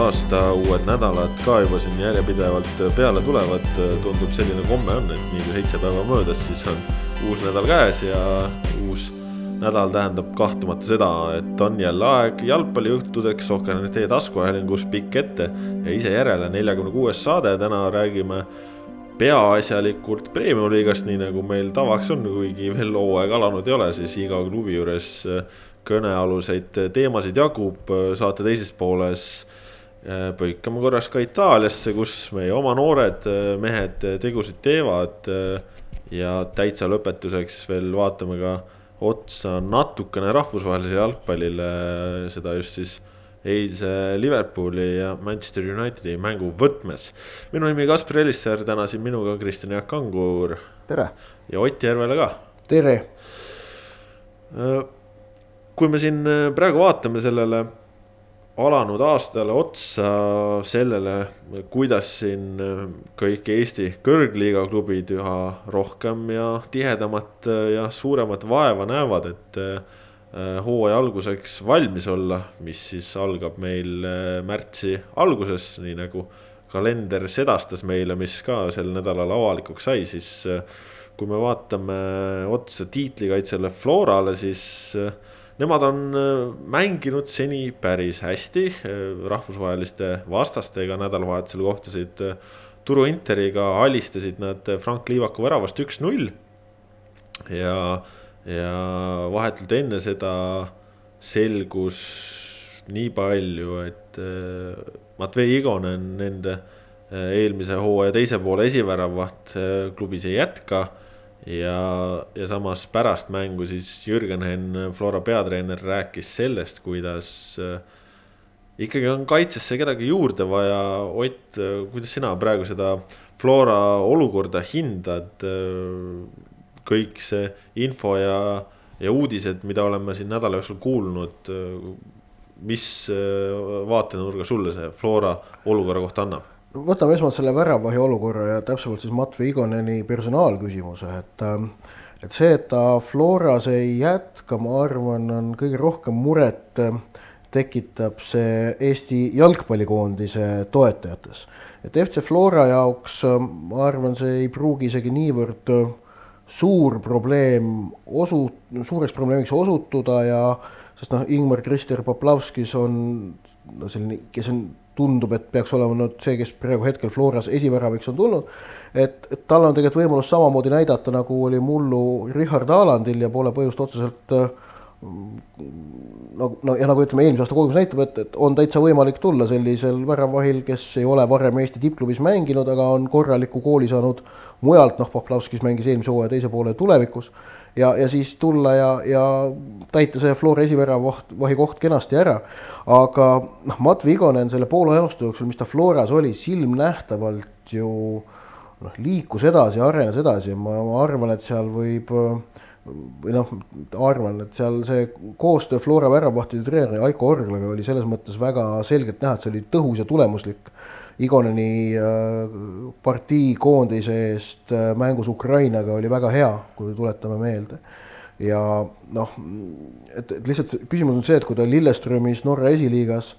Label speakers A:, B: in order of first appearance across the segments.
A: aasta, uued nädalad ka juba siin järjepidevalt peale tulevad. tundub selline komme on, et nii kui seitse päeva möödas, siis on uus nädal käes ja uus nädal tähendab kahtlemata seda, et on jälle aeg jalgpalliõhtudeks Sohkernet e-taskuhäälingus pikk ette ja ise järele neljakümne kuues saade, täna räägime peaasjalikult premium-liigast, nii nagu meil tavaks on, kuigi veel hooaeg alanud ei ole, siis iga klubi juures kõnealuseid teemasid jagub saate teises pooles. Äh, põikame korraks ka Itaaliasse, kus meie oma noored äh, mehed tegusid teevad. Äh, ja täitsa lõpetuseks veel vaatame ka otsa natukene rahvusvahelisele jalgpallile, seda just siis eilse Liverpooli ja Manchester Unitedi mängu võtmes. minu nimi Kaspar Elisser, täna siin minuga Kristjan Jaak Kangur.
B: tere.
A: ja Ott Järvele ka.
B: tere
A: kui me siin äh, praegu vaatame sellele alanud aastale otsa sellele, kuidas siin äh, kõik Eesti kõrgliiga klubid üha rohkem ja tihedamat äh, ja suuremat vaeva näevad, et hooaja alguseks valmis olla, mis siis algab meil märtsi alguses, nii nagu kalender sedastas meile, mis ka sel nädalal avalikuks sai, siis kui me vaatame otsa tiitlikaitsele Florale, siis Nemad on äh, mänginud seni päris hästi, äh, rahvusvaheliste vastastega nädalavahetusel kohtusid äh, Turu Interiga, alistasid nad Frank Liivaku väravast üks-null. ja, ja vahetult enne seda selgus nii palju, et Matvei Igonen, nende eelmise hooaja teise poole esiväravat klubis ei jätka ja, ja samas pärast mängu siis Jürgen Henn, Flora peatreener, rääkis sellest, kuidas äh, ikkagi on kaitsesse kedagi juurde vaja. Ott, äh, kuidas sina praegu seda Flora olukorda hindad? Äh, kõik see info ja, ja uudised, mida oleme siin nädala jooksul kuulnud. mis vaatenurga sulle see Flora olukorra kohta annab?
B: Võtame esmalt selle väravahi olukorra ja täpsemalt siis Matvei Igoneni personaalküsimuse, et ähm, et see, et ta Floras ei jätka, ma arvan, on kõige rohkem muret ähm, tekitab see Eesti jalgpallikoondise toetajates. et FC Flora jaoks ähm, ma arvan, see ei pruugi isegi niivõrd äh, suur probleem osu-, suureks probleemiks osutuda ja sest noh, Ingmar Krister Poplavskis on no selline, kes on tundub, et peaks olema nüüd see, kes praegu hetkel Floras esiväravaks on tulnud. et, et tal on tegelikult võimalus samamoodi näidata, nagu oli mullu Richard Alandil ja pole põhjust otseselt no, no ja nagu ütleme, eelmise aasta kogemus näitab, et, et on täitsa võimalik tulla sellisel väravahil, kes ei ole varem Eesti tippklubis mänginud, aga on korraliku kooli saanud mujalt, noh, Poplavskis mängis eelmise hooaja teise poole tulevikus ja, ja siis tulla ja, ja täita see Flora esiväravahi koht kenasti ära. aga noh, Matt Vigonen selle poole aasta jooksul, mis ta Floras oli, silmnähtavalt ju noh, liikus edasi, arenes edasi ja ma, ma arvan, et seal võib või noh, arvan, et seal see koostöö Flora väravahtide treeneri Aiko Orglaga oli selles mõttes väga selgelt näha, et see oli tõhus ja tulemuslik Igoneni äh, partii koondise eest äh, mängus Ukrainaga oli väga hea, kui tuletame meelde. ja noh, et, et lihtsalt küsimus on see, et kui ta Lilleströmis Norra esiliigas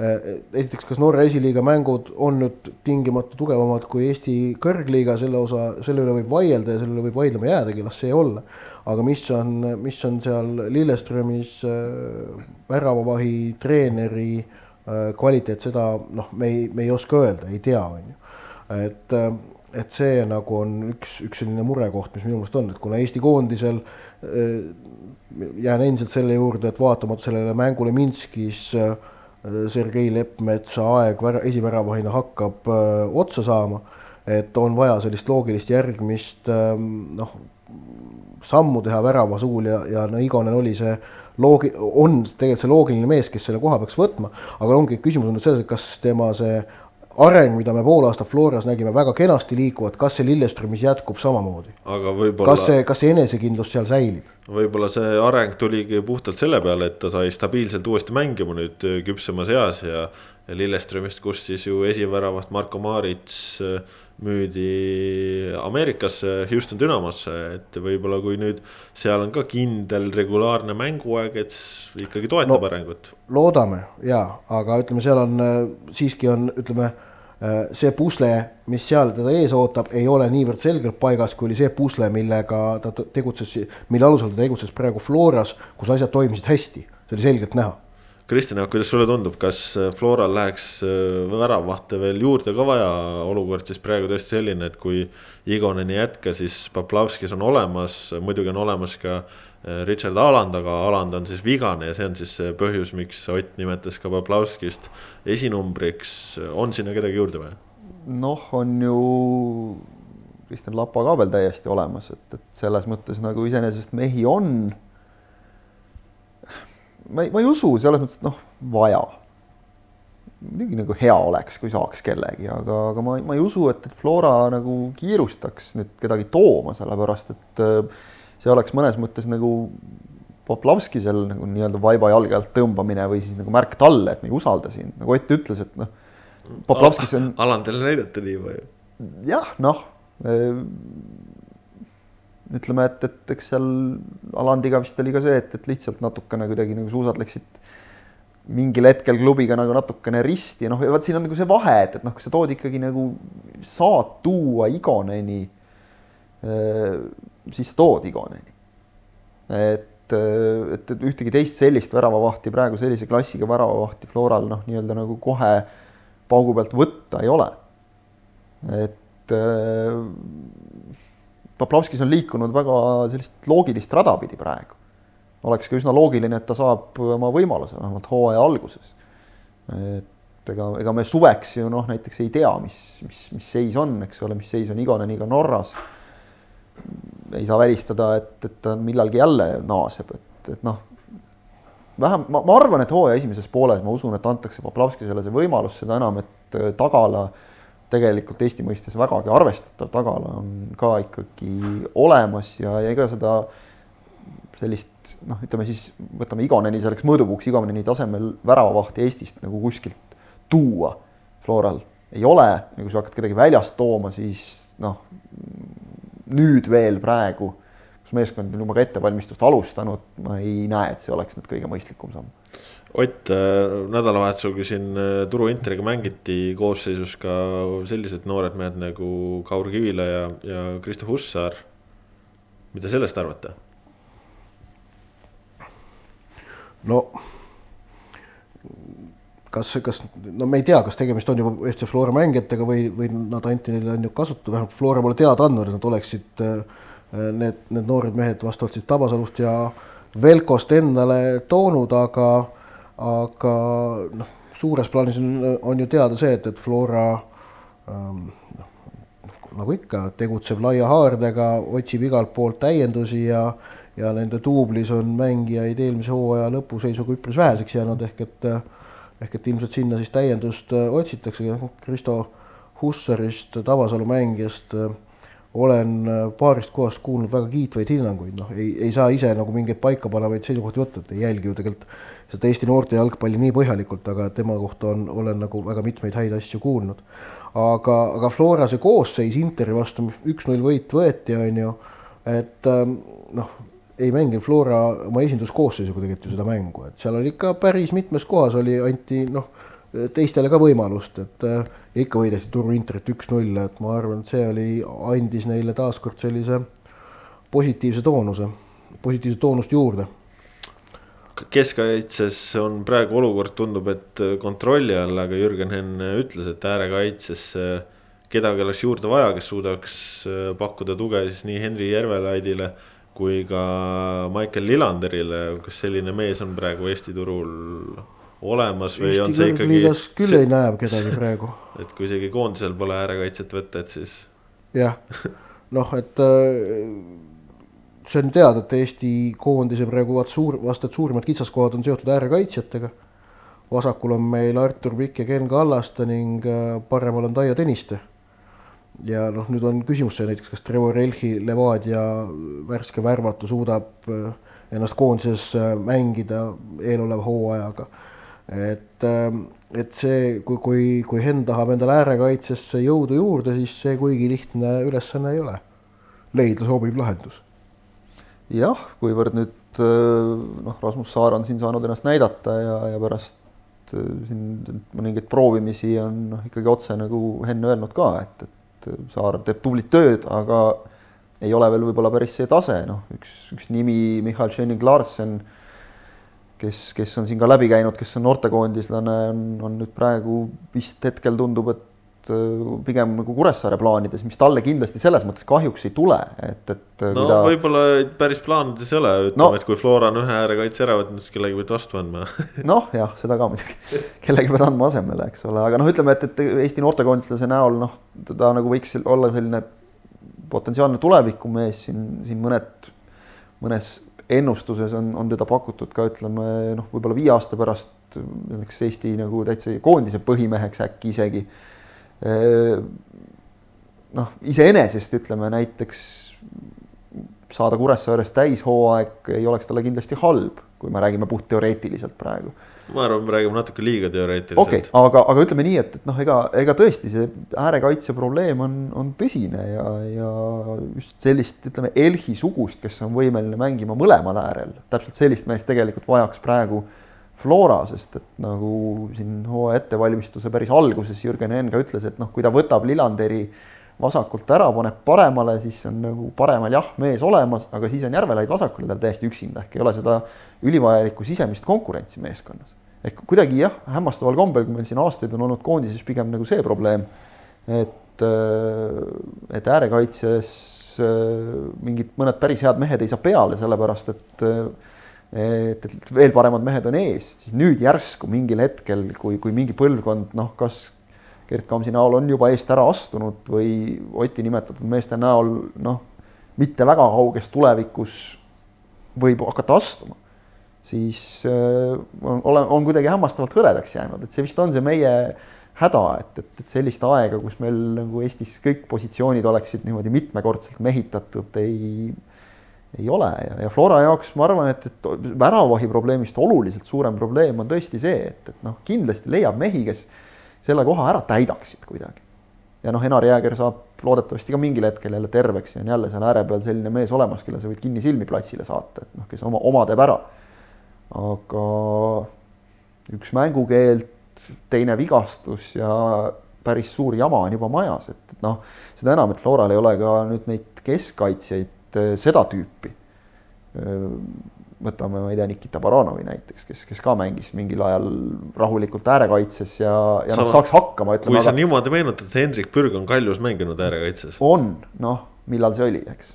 B: äh, esiteks, kas Norra esiliiga mängud on nüüd tingimata tugevamad kui Eesti kõrgliiga, selle osa, selle üle võib vaielda ja selle üle võib vaidlema jäädagi, las see olla. aga mis on, mis on seal Lilleströmis väravavahi treeneri äh, Äh, kvaliteet, seda noh, me ei, me ei oska öelda, ei tea, on ju. et, äh, et see nagu on üks, üks selline murekoht, mis minu meelest on, et kuna Eesti koondisel äh, jään endiselt selle juurde, et vaatamata sellele mängule Minskis Sergei Leppmetsa aeg vära, esiväravahina hakkab öö, otsa saama, et on vaja sellist loogilist järgmist noh, sammu teha värava suul ja, ja no Igonen oli see loogi-, on tegelikult see loogiline mees, kes selle koha peaks võtma, aga ongi küsimus on nüüd selles, et kas tema see areng, mida me pool aastat Floras nägime väga kenasti liikuvat, kas see Lilleströmis jätkub samamoodi?
A: aga võib-olla.
B: kas see, kas see enesekindlus seal säilib?
A: võib-olla see areng tuligi puhtalt selle peale, et ta sai stabiilselt uuesti mängima nüüd küpsemas eas ja Lilleströmist, kus siis ju esiväravat Marko Maarits äh, müüdi Ameerikasse, Houston Dynamosse, et võib-olla kui nüüd seal on ka kindel regulaarne mänguaeg, et ikkagi toetab no, arengut.
B: loodame ja, aga ütleme, seal on siiski on, ütleme see pusle, mis seal teda ees ootab, ei ole niivõrd selgelt paigas, kui oli see pusle, millega ta tegutses, mille alusel ta tegutses praegu Floras, kus asjad toimisid hästi, see oli selgelt näha
A: Kristjan, kuidas sulle tundub, kas äh, Floral läheks äh, väravahte veel juurde ka vaja, olukord siis praegu tõesti selline, et kui Igonen ei jätka, siis Poplavskis on olemas, muidugi on olemas ka äh, Richard Aland, aga Aland on siis vigane ja see on siis see põhjus, miks Ott nimetas ka Poplavskist esinumbriks, on sinna kedagi juurde vaja?
C: noh, on ju Kristjan Lapa ka veel täiesti olemas, et, et selles mõttes nagu iseenesest mehi on ma ei, ma ei usu selles mõttes, et noh, vaja. muidugi nagu hea oleks, kui saaks kellegi, aga, aga ma, ma ei usu, et, et Flora nagu kiirustaks nüüd kedagi tooma, sellepärast et äh, see oleks mõnes mõttes nagu Poplavski seal nagu nii-öelda vaiba jalge alt tõmbamine või siis nagu märk talle, et me ei usalda sind, nagu Ott ütles, et noh. Poplavskis on.
A: Alandile näidata nii või?
C: jah, noh äh, ütleme, et, et eks seal Alandiga vist oli ka see, et, et lihtsalt natukene kuidagi nagu suusad läksid mingil hetkel klubiga nagu natukene risti ja noh, vaat siin on nagu see vahe, et, et noh, kui sa tood ikkagi nagu, saad tuua Igoneni, siis sa tood Igoneni. et, et, et ühtegi teist sellist väravavahti praegu sellise klassiga väravavahti Floral noh, nii-öelda nagu kohe paugu pealt võtta ei ole. et Poplavskis on liikunud väga sellist loogilist rada pidi praegu. oleks ka üsna loogiline, et ta saab oma võimaluse vähemalt hooaja alguses. et ega, ega me suveks ju noh, näiteks ei tea, mis, mis, mis seis on, eks ole, mis seis on Igoneniga Norras. ei saa välistada, et, et ta millalgi jälle naaseb, et, et noh, vähem, ma, ma arvan, et hooaja esimeses pooles ma usun, et antakse Poplavskisele see võimalus, seda enam, et tagala äh, tegelikult Eesti mõistes vägagi arvestatav tagala on ka ikkagi olemas ja, ja ega seda sellist noh, ütleme siis võtame Igoneni selleks mõõdupuuks, Igoneni tasemel väravavahti Eestist nagu kuskilt tuua Floral ei ole ja kui sa hakkad kedagi väljast tooma, siis noh, nüüd veel praegu, kus meeskond on juba ka ettevalmistust alustanud, ma ei näe, et see oleks nüüd kõige mõistlikum samm
A: Ott, äh, nädalavahetusel, kui siin äh, Turu Interiga mängiti koosseisus ka sellised noored mehed nagu Kaur Kivila ja, ja Kristo Hussar. mida sellest arvate?
B: no kas, kas, no me ei tea, kas tegemist on juba FC Flora mängijatega või, või nad anti neile on ju kasutada, vähemalt Flora pole teada andnud, et nad oleksid äh, need, need noored mehed vastavalt siis Tabasalust ja Velkost endale toonud, aga aga noh, suures plaanis on, on ju teada see, et, et Flora ähm, noh, nagu ikka, tegutseb laia haardega, otsib igalt poolt täiendusi ja ja nende duublis on mängijaid eelmise hooaja lõpuseisuga üpris väheseks jäänud, ehk et ehk et ilmselt sinna siis täiendust äh, otsitakse, Kristo Hussarist, Tabasalu mängijast äh, olen äh, paarist kohast kuulnud väga kiitvaid hinnanguid, noh, ei, ei saa ise nagu mingeid paikapanevaid seisukohti võtta, et ei jälgi ju tegelikult seda Eesti noorte jalgpalli nii põhjalikult, aga tema kohta on, olen nagu väga mitmeid häid asju kuulnud. aga, aga Flora see koosseis Interi vastu, üks-null võit võeti, on ju, et ähm, noh, ei mänginud Flora oma esinduskoosseisuga tegelikult ju seda mängu, et seal oli ikka päris mitmes kohas oli, anti noh, teistele ka võimalust, et äh, ikka võideti Turu Interit üks-null, et ma arvan, et see oli, andis neile taaskord sellise positiivse toonuse, positiivset toonust juurde.
A: Keskkaitses on praegu olukord, tundub, et kontrolli all, aga Jürgen Henn ütles, et äärekaitses kedagi oleks juurde vaja, kes suudaks pakkuda tuge siis nii Henri Järvelaidile kui ka Michael Lillanderile, kas selline mees on praegu Eesti turul olemas või Eesti on see ikkagi.
B: küll see, ei näe kedagi praegu.
A: et kui isegi koondisel pole äärekaitset võtta, et siis.
B: jah, noh, et äh, see on teada, et Eesti koondise praegu vaat suur, vast et suurimad kitsaskohad on seotud äärekaitsjatega. vasakul on meil Artur Pikk ja Ken Kallaste ning äh, paremal on Taio Tõniste. ja noh, nüüd on küsimus see näiteks, kas Trevor Elhi Levadia värske värvatu suudab äh, ennast koondises mängida eeloleva hooajaga. Et, et see, kui, kui, kui Henn tahab endale äärekaitsesse jõudu juurde, siis see kuigi lihtne ülesanne ei ole. leida sobiv lahendus.
C: jah, kuivõrd nüüd noh, Rasmus Saar on siin saanud ennast näidata ja, ja pärast siin mõningaid proovimisi on noh, ikkagi otse nagu Henn öelnud ka, et, et Saar teeb tublit tööd, aga ei ole veel võib-olla päris see tase, noh, üks, üks nimi, Mihhail Schenning-Larsen, kes, kes on siin ka läbi käinud, kes on noortekoondislane, on, on nüüd praegu vist hetkel tundub, et äh, pigem nagu Kuressaare plaanides, mis talle kindlasti selles mõttes kahjuks ei tule, et, et.
A: Äh, no ta... võib-olla päris plaanides ei ole, ütleme no., et kui Flora on ühe äärekaitse ära võtnud, siis kellegi pead vastu andma
C: noh, jah, seda ka muidugi, kellegi pead andma asemele, eks ole, aga noh, ütleme, et, et Eesti noortekoondislase näol noh, ta nagu võiks olla selline potentsiaalne tulevikumees siin, siin mõned, mõnes ennustuses on, on teda pakutud ka ütleme noh, võib-olla viie aasta pärast näiteks Eesti nagu täitsa koondise põhimeheks äkki isegi. noh, iseenesest ütleme näiteks saada Kuressaares täishooaeg ei oleks talle kindlasti halb, kui me räägime puhtteoreetiliselt praegu
A: ma arvan, me räägime natuke liiga teoreetiliselt.
C: okei okay,, aga, aga ütleme nii, et, et noh, ega, ega tõesti see äärekaitse probleem on, on tõsine ja, ja just sellist, ütleme, Elhi sugust, kes on võimeline mängima mõlemal äärel, täpselt sellist meest tegelikult vajaks praegu Flora, sest et nagu siin hooaja ettevalmistuse päris alguses Jürgen Henn ka ütles, et noh, kui ta võtab Lillanderi vasakult ära, paneb paremale, siis on nagu paremal jah, mees olemas, aga siis on Järvelaid vasakul tal täiesti üksinda, ehk ei ole seda ülivajalikku sisemist konkurentsi meeskonnas. Ehk kuidagi jah, hämmastaval kombel, kui meil siin aastaid on olnud koondises pigem nagu see probleem, et, äh, et äärekaitses äh, mingid mõned päris head mehed ei saa peale, sellepärast et äh, et, et veel paremad mehed on ees, siis nüüd järsku mingil hetkel, kui, kui mingi põlvkond noh, kas Gerd Kamsi näol on juba eest ära astunud või Oti nimetatud meeste näol noh, mitte väga kauges tulevikus võib hakata astuma siis äh, on, on kuidagi hämmastavalt hõredaks jäänud, et see vist on see meie häda, et, et, et sellist aega, kus meil nagu Eestis kõik positsioonid oleksid niimoodi mitmekordselt mehitatud, ei, ei ole. Ja, ja Flora jaoks ma arvan, et, et väravahi probleemist oluliselt suurem probleem on tõesti see, et, et noh, kindlasti leiab mehi, kes selle koha ära täidaksid kuidagi. ja noh, Enar Jääger saab loodetavasti ka mingil hetkel jälle terveks ja on jälle seal ääre peal selline mees olemas, kelle sa võid kinnisilmi platsile saata, et noh, kes oma, oma teeb ära aga üks mängukeeld, teine vigastus ja päris suur jama on juba majas, et, noh, seda enam, et Floral ei ole ka nüüd neid keskkaitsjaid eh, seda tüüpi. Võtame, ma ei tea, Nikita Baranovi näiteks, kes, kes ka mängis mingil ajal rahulikult äärekaitses ja, ja noh, saaks hakkama.
A: kui sa aga... niimoodi meenutad, Hendrik Pürg on Kaljus mänginud äärekaitses.
C: on, noh millal see oli, eks.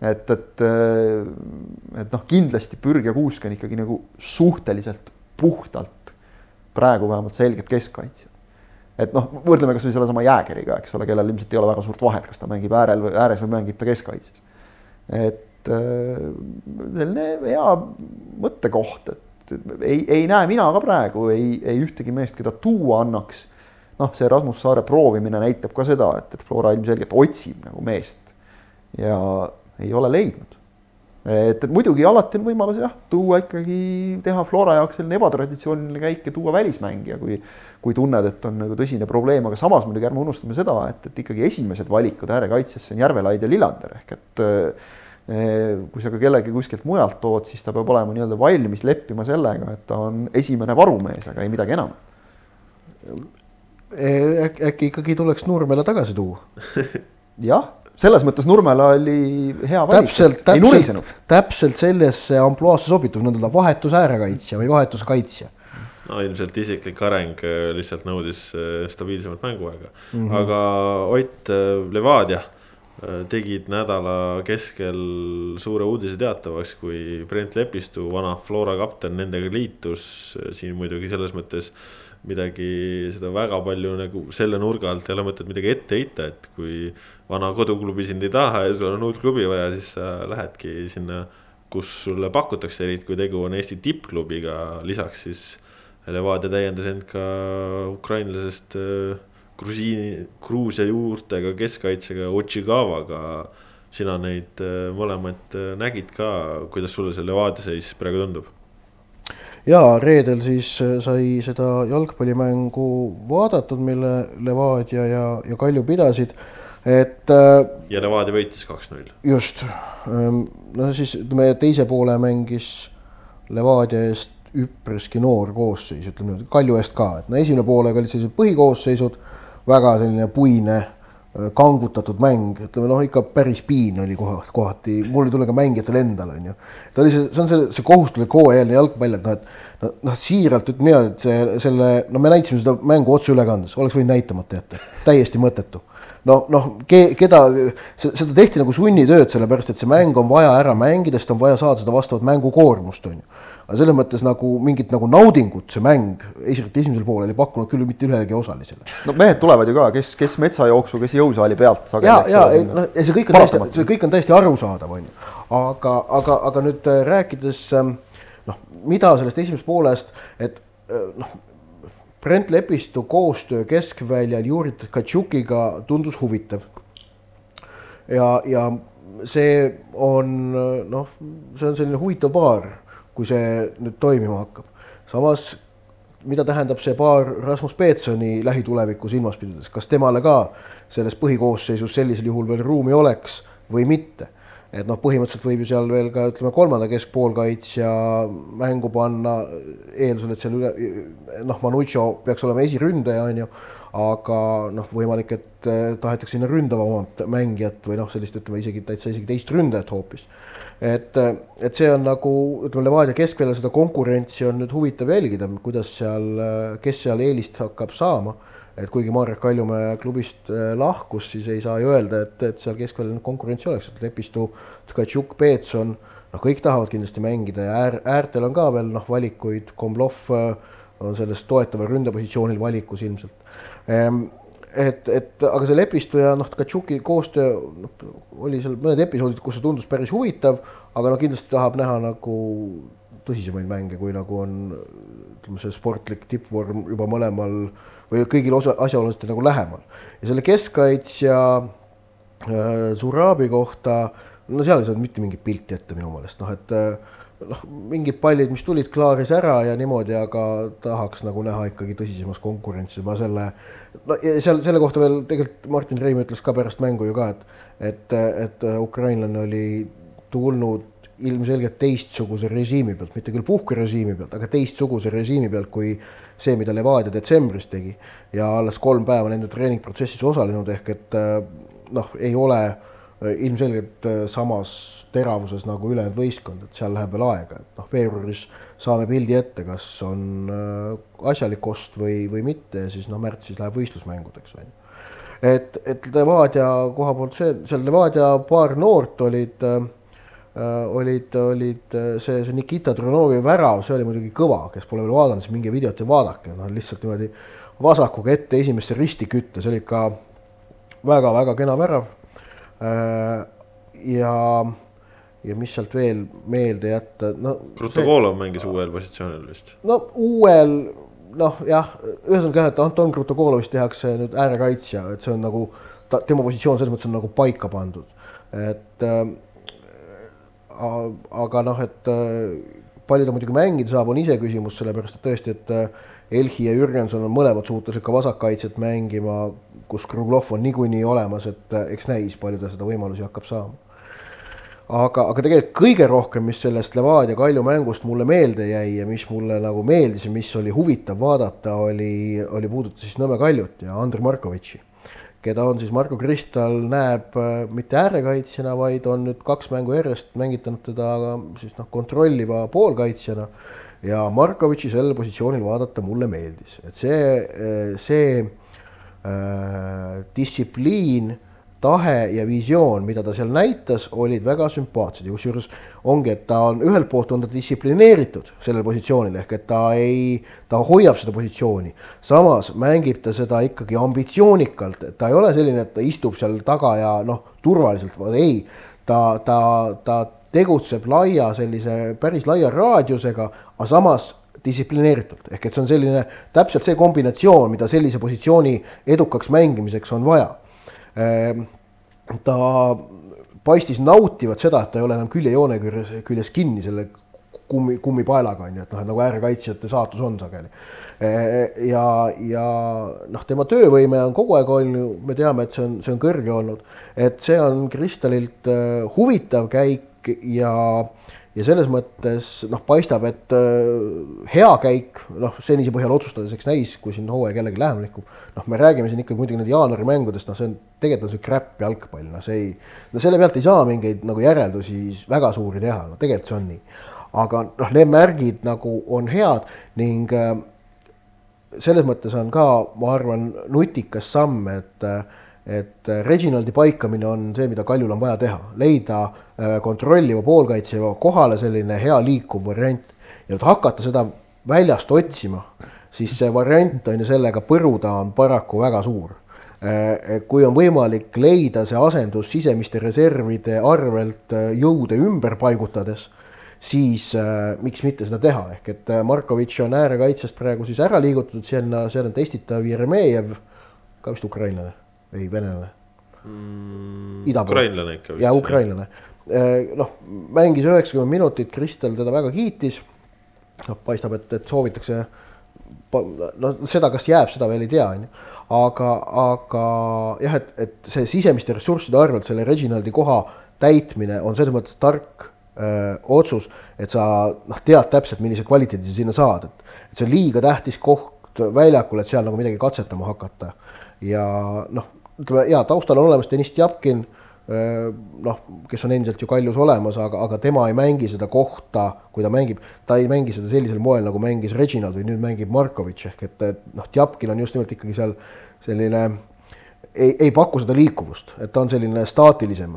C: et, et, äh, et noh, kindlasti Pürg ja Kuusk on ikkagi nagu suhteliselt puhtalt praegu vähemalt selged keskkaitsjad. et noh, võrdleme kasvõi sellesama Jäägeriga, eks ole, kellel ilmselt ei ole väga suurt vahet, kas ta mängib äärel või ääres või mängib ta keskkaitses. et äh, selline hea mõttekoht, et ei, ei näe mina ka praegu ei, ei ühtegi meest, keda tuua annaks noh, see Rasmus Saare proovimine näitab ka seda, et, et Flora ilmselgelt otsib nagu meest, ja ei ole leidnud. et, et muidugi alati on võimalus jah, tuua ikkagi, teha Flora jaoks selline ebatraditsiooniline käik ja tuua välismängija, kui kui tunned, et on nagu tõsine probleem, aga samas muidugi ärme unustame seda, et, et ikkagi esimesed valikud äärekaitsesse on Järvelaid ja Lillander ehk et eh, kui sa ka kellegi kuskilt mujalt tood, siis ta peab olema nii-öelda valmis leppima sellega, et ta on esimene varumees, aga ei midagi enam
B: äkki ikkagi tuleks Nurmele tagasi tuua
C: jah, selles mõttes Nurmela oli hea valik.
B: täpselt, täpselt, täpselt sellesse ampluaasse sobituv, nõnda vahetus äärekaitsja või vahetuskaitsja.
A: no ilmselt isiklik areng äh, lihtsalt nõudis äh, stabiilsemat mänguaega mm, -hmm. aga Ott äh, Levadia tegid nädala keskel suure uudise teatavaks, kui Brent Lepistu, vana Flora kapten, nendega liitus. siin muidugi selles mõttes midagi, seda väga palju nagu selle nurga alt ei ole mõtet midagi ette heita, et kui vana koduklubi sind ei taha ja sul on uut klubi vaja, siis sa lähedki sinna, kus sulle pakutakse, eriti kui tegu on Eesti tippklubiga, lisaks siis Levadia täiendas end ka ukrainlasest äh, Grusiini, Gruusia juurtega keskkaitsega Otšigavaga. sina neid äh, mõlemaid äh, nägid ka, kuidas sulle see Levadia seis praegu tundub?
B: jaa, reedel siis sai seda jalgpallimängu vaadatud, mille Levadia ja, ja Kalju pidasid, et.
A: ja Levadia võitis kaks-null.
B: just, ehm, no siis ütleme teise poole mängis Levadia eest üpriski noor koosseis, ütleme niimoodi, Kalju eest ka, et no esimene poolega olid sellised põhikoosseisud, väga selline puine, äh, kangutatud mäng, ütleme noh, ikka päris piin oli kohati, kohati, mul ei tule ka mängijatel endal, on ju. ta oli see, see on see, see kohustuslik hooajaline jalgpall, et noh, et noh, siiralt ütleme niimoodi, et see, selle, no me näitasime seda mängu otseülekandes, oleks võinud näitamata jätta, täiesti mõttetu. Noh, noh ke,, keda, seda tehti nagu sunnitööd, sellepärast et see mäng on vaja ära mängida, sest on vaja saada seda vastavat mängukoormust, on ju aga selles mõttes nagu mingit nagu naudingut see mäng, eriti esimesel poolel ei pakkunud küll mitte ühelegi osalisele.
C: no mehed tulevad ju ka, kes, kes metsajooksu, kes jõusaali pealt.
B: ja, ja noh, ja see kõik on täiesti, see kõik on täiesti arusaadav, on ju. aga, aga, aga nüüd äh, rääkides ähm, noh, mida sellest esimesest poolest, et äh, noh, Brent Lepistu koostöö keskväljal Juri Tkatšukiga tundus huvitav. ja, ja see on noh, see on selline huvitav paar kui see nüüd toimima hakkab. samas, mida tähendab see paar Rasmus Peetsoni lähitulevikku silmas pidades, kas temale ka selles põhikoosseisus sellisel juhul veel ruumi oleks või mitte? et noh, põhimõtteliselt võib ju seal veel ka ütleme, kolmanda keskpoolkaitsja mängu panna, eeldusel, et seal üle noh, Manucho peaks olema esiründaja, on ju, aga noh, võimalik, et eh, tahetakse sinna ründavamat mängijat või noh, sellist ütleme isegi täitsa isegi teist ründajat hoopis. Et, et see on nagu ütleme, Levadia keskväljal seda konkurentsi on nüüd huvitav jälgida, kuidas seal, kes seal eelist hakkab saama. et kuigi Marek Kaljumäe klubist lahkus, siis ei saa ju öelda, et, et seal keskväljal konkurentsi oleks, et Lepistu, Tkatšuk, Peetson, noh, kõik tahavad kindlasti mängida ja äär, äärtel on ka veel noh, valikuid, Komlov on selles toetaval ründepositsioonil valikus ilmselt et, et aga see Lepistu ja noh, Tkatšuki koostöö noh, oli seal mõned episoodid, kus see tundus päris huvitav, aga no kindlasti tahab näha nagu tõsisemaid mänge, kui nagu on ütleme, see sportlik tippvorm juba mõlemal või kõigil osa, asjaolastel nagu lähemal. ja selle keskkaitsja äh, Zurabi kohta, no seal ei saanud mitte mingit pilti ette minu meelest, noh et äh, noh, mingid pallid, mis tulid, klaaris ära ja niimoodi, aga tahaks nagu näha ikkagi tõsisemas konkurentsis juba selle. no ja seal selle kohta veel tegelikult Martin Reim ütles ka pärast mängu ju ka, et, et, et ukrainlane oli tulnud ilmselgelt teistsuguse režiimi pealt, mitte küll puhkerežiimi pealt, aga teistsuguse režiimi pealt kui see, mida Levadia detsembris tegi. ja alles kolm päeva nende treeningprotsessis osalenud, ehk et noh, ei ole ilmselgelt samas teravuses nagu ülejäänud võistkond, et seal läheb veel aega, et noh, veebruaris saame pildi ette, kas on äh, asjalik ost või, või mitte ja siis noh, märtsis läheb võistlusmängudeks, on ju. et, et Levadia koha poolt see, seal Levadia paar noort olid äh,, olid, olid äh, see, see Nikita Dronovi värav, see oli muidugi kõva, kes pole veel vaadanud, siis minge videot ja vaadake, noh lihtsalt niimoodi vasakuga ette esimesse risti kütta, see oli ikka väga-väga kena värav äh,. Ja ja mis sealt veel meelde jätta, no.
A: Krutokolov mängis uuel positsioonil vist.
B: no uuel, noh jah, ühesõnaga jah, et Anton Krutokolovist tehakse nüüd äärekaitsja, et see on nagu ta, tema positsioon selles mõttes on nagu paika pandud, et äh, aga noh, et äh, palju ta muidugi mängida saab, on iseküsimus, sellepärast et tõesti, et äh, Elhi ja Jürgenson on mõlemad suutelised ka vasakkaitset mängima, kus Kruglov on niikuinii olemas, et äh, eks näis, palju ta seda võimalusi hakkab saama aga, aga tegelikult kõige rohkem, mis sellest Levadia Kalju mängust mulle meelde jäi ja mis mulle nagu meeldis ja mis oli huvitav vaadata, oli, oli puudutas siis Nõmme Kaljut ja Andrei Markovitši. keda on siis Marko Kristal näeb äh, mitte äärekaitsjana, vaid on nüüd kaks mängu järjest mängitanud teda siis noh, kontrolliva poolkaitsjana. ja Markovitši sellel positsioonil vaadata mulle meeldis, et see, äh, see distsipliin tahe ja visioon, mida ta seal näitas, olid väga sümpaatsed. Ja kusjuures ongi, et ta on ühelt poolt on ta distsiplineeritud sellel positsioonil ehk et ta ei, ta hoiab seda positsiooni. samas mängib ta seda ikkagi ambitsioonikalt, et ta ei ole selline, et ta istub seal taga ja noh, turvaliselt, ei, ta, ta, ta tegutseb laia sellise päris laia raadiusega, aga samas distsiplineeritult, ehk et see on selline täpselt see kombinatsioon, mida sellise positsiooni edukaks mängimiseks on vaja. Ehm, ta paistis nautivat seda, et ta ei ole enam küljejoone küljes, küljes kinni selle kummi, kummipaelaga on ju, et noh, et nagu äärekaitsjate saatus on sageli. ja, ja noh, tema töövõime on kogu aeg olnud, me teame, et see on, see on kõrge olnud, et see on Kristalilt huvitav käik ja ja selles mõttes noh, paistab, et äh, hea käik, noh, senise põhjal otsustades, eks näis, kui siin hooaeg jällegi lähemale liigub. noh, me räägime siin ikkagi muidugi nüüd jaanuari mängudest, noh, see on tegelikult on see crap jalgpall, noh, see ei, no selle pealt ei saa mingeid nagu järeldusi väga suuri teha, no tegelikult see on nii. aga noh, need märgid nagu on head ning äh, selles mõttes on ka, ma arvan, nutikas samm, et äh, et Reginaldi paikamine on see, mida Kaljul on vaja teha, leida äh, kontrolliva poolkaitsja kohale selline hea liikuv variant. Ja hakata seda väljast otsima, siis see variant on ju sellega põruda on paraku väga suur. Äh, kui on võimalik leida see asendus sisemiste reservide arvelt äh, jõude ümber paigutades, siis äh, miks mitte seda teha, ehk et Markovitš on äärekaitsest praegu siis ära liigutatud, sinna, seal on testitav Jeremejev, ka vist ukrainlane ei, venelane
A: mm,. ukrainlane ikka
B: vist. ja ukrainlane, äh, noh, mängis üheksakümmend minutit, Kristel teda väga kiitis. noh, paistab, et, et soovitakse, no seda, kas jääb, seda veel ei tea, on ju. aga, aga jah, et, et see sisemiste ressursside arvelt selle Reginaldi koha täitmine on selles mõttes tark öö, otsus, et sa noh, tead täpselt, millise kvaliteedi sa sinna saad, et, et see on liiga tähtis koht väljakul, et seal nagu midagi katsetama hakata. ja noh, ütleme ja taustal on olemas Deniss Tjapkin, noh, kes on endiselt ju kaljus olemas, aga, aga tema ei mängi seda kohta, kui ta mängib, ta ei mängi seda sellisel moel, nagu mängis Reginald või nüüd mängib Markovitš ehk et, et noh, Tjapkin on just nimelt ikkagi seal selline ei, ei paku seda liikuvust, et ta on selline staatilisem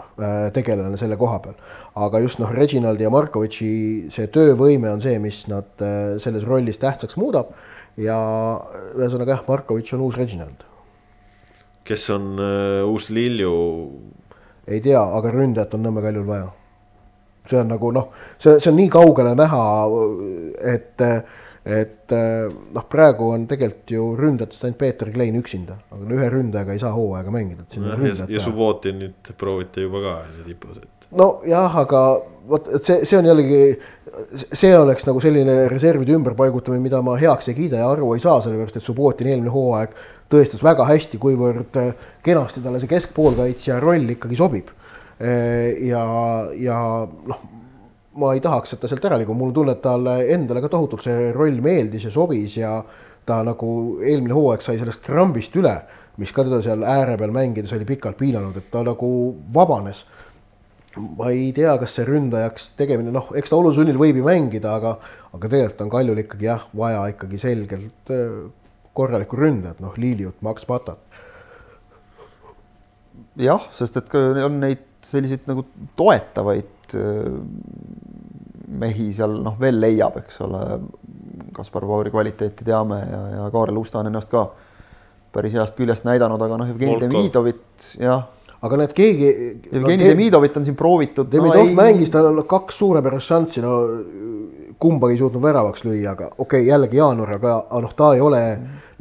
B: tegelane selle koha peal. aga just noh, Reginaldi ja Markovitši see töövõime on see, mis nad selles rollis tähtsaks muudab ja ühesõnaga jah, Markovitš on uus Reginald
A: kes on uh, uus Lilju?
B: ei tea, aga ründajat on Nõmme Kaljul vaja. see on nagu noh, see, see on nii kaugele näha, et, et noh, praegu on tegelikult ju ründajatest ainult Peeter Klein üksinda, aga ühe ründajaga ei saa hooaega mängida.
A: ja, ja, ja Subbotinit proovite juba ka tipus, et.
B: Nojah, aga vot, see, see on jällegi, see oleks nagu selline reservide ümberpaigutamine, mida ma heaks ei kiida ja aru ei saa, sellepärast et Subbotin eelmine hooaeg tõestas väga hästi, kuivõrd äh, kenasti talle see keskpoolkaitsja roll ikkagi sobib. Äh, ja, ja noh, ma ei tahaks, et ta sealt ära liigub, mul on tunne, et talle endale ka tohutult see roll meeldis ja sobis ja ta nagu eelmine hooaeg sai sellest krambist üle, mis ka teda seal ääre peal mängides oli pikalt piinanud, et ta nagu vabanes ma ei tea, kas see ründajaks tegemine, noh, eks ta olusunnil võib ju mängida, aga, aga tegelikult on Kaljul ikkagi jah, vaja ikkagi selgelt äh, korralikku ründajat, noh, Liliut, Max Patat.
C: jah, sest et on neid selliseid nagu toetavaid äh, mehi seal noh, veel leiab, eks ole. Kaspar Pauri kvaliteeti teame ja, ja Kaarel Usta on ennast ka päris heast küljest näidanud, aga noh, Jevgeni Demidovit jah
B: aga näed, keegi.
C: Jevgeni no, Demidovit on siin proovitud.
B: Demidov no, mängis, tal on kaks suurepärast šanssi, no kumbagi ei suutnud väravaks lüüa, aga okei okay,, jällegi jaanuar, aga noh, ta ei ole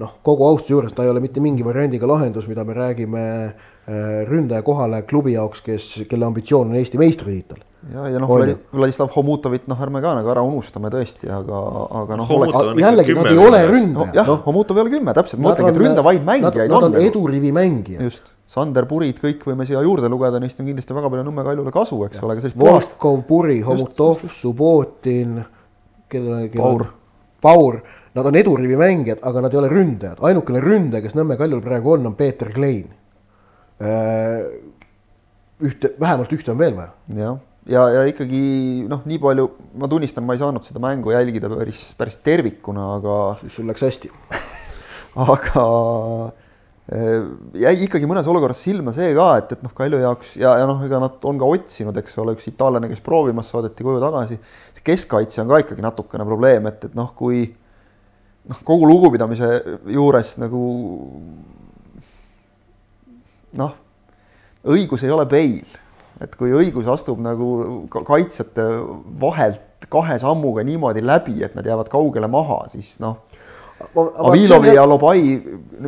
B: noh, kogu austuse juures ta ei ole mitte mingi variandiga lahendus, mida me räägime äh, ründaja kohale klubi jaoks, kes, kelle ambitsioon on Eesti meistritiitel.
C: ja, ja noh, Vladislav Homutovit, noh, ärme ka nagu ära unustame tõesti, aga, aga noh.
B: jällegi nad ei ole ründajad
C: no,. jah no., Homutov ei ole kümme, täpselt, ma mõtlengi, et ründavaid mängijaid
B: on. Nad on edurivi mängijad.
C: Sander Purid, kõik võime siia juurde lugeda, neist on kindlasti väga palju Nõmme Kaljule kasu, eks ole, aga
B: sellist Volkov, Puri, Homutov, Subbotin, kellel, kellel Paur, Paur, nad on edurivi mängijad, aga nad ei ole ründajad, ainukene ründaja, kes Nõmme Kaljul praegu on, on Peeter Klein. Äh, ühte, vähemalt ühte on veel vaja.
C: jah, ja, ja, ja ikkagi noh, nii palju, ma tunnistan, ma ei saanud seda mängu jälgida päris, päris tervikuna, aga.
B: siis sul läks hästi
C: aga jäi ikkagi mõnes olukorras silma see ka, et, et noh, Kalju jaoks ja, ja noh, ega nad on ka otsinud, eks ole, üks itaallane, kes proovimas saadeti koju tagasi. see keskkaitse on ka ikkagi natukene probleem, et, et noh, kui noh, kogu lugupidamise juures nagu noh, õigus ei ole peil, et kui õigus astub nagu kaitsjate vahelt kahe sammuga niimoodi läbi, et nad jäävad kaugele maha, siis noh Avilovi ja Lobai,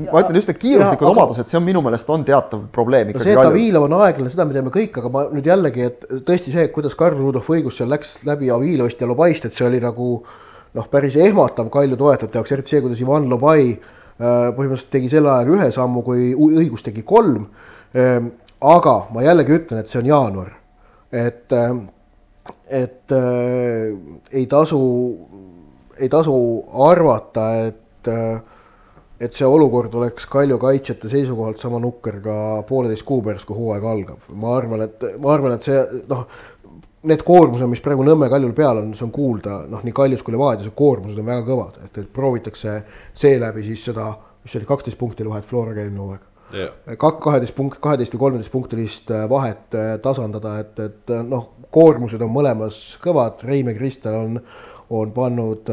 C: ma ütlen just need kiiruslikud aga, omadused, see on minu meelest on teatav probleem
B: ikkagi. see, et Avilov on aeglane, seda me teame kõik, aga ma nüüd jällegi, et tõesti see, kuidas Karl Rudolf õigus seal läks läbi Avilovist ja Lobaist, et see oli nagu noh, päris ehmatav Kalju toetajate jaoks, eriti see, kuidas Ivan Lobai äh, põhimõtteliselt tegi selle ajaga ühe sammu, kui õigus tegi kolm. Ähm, aga ma jällegi ütlen, et see on jaanuar, et, ähm, et äh, ei tasu, ei tasu arvata, et äh, et see olukord oleks Kalju kaitsjate seisukohalt sama nukker ka pooleteist kuu pärast, kui hooaeg algab. ma arvan, et ma arvan, et see noh, need koormused, mis praegu Nõmme Kaljul peal on, see on kuulda, noh, nii Kaljus kui Levadias, koormused on väga kõvad, et, et proovitakse seeläbi siis seda, mis oli kaksteist punkti vahet Floraga eelmine hooaeg yeah.. kaheteist punkt, kaheteist või kolmeteist punktilist äh, vahet äh, tasandada, et, et noh, koormused on mõlemas kõvad, Reime Kristel on, on pannud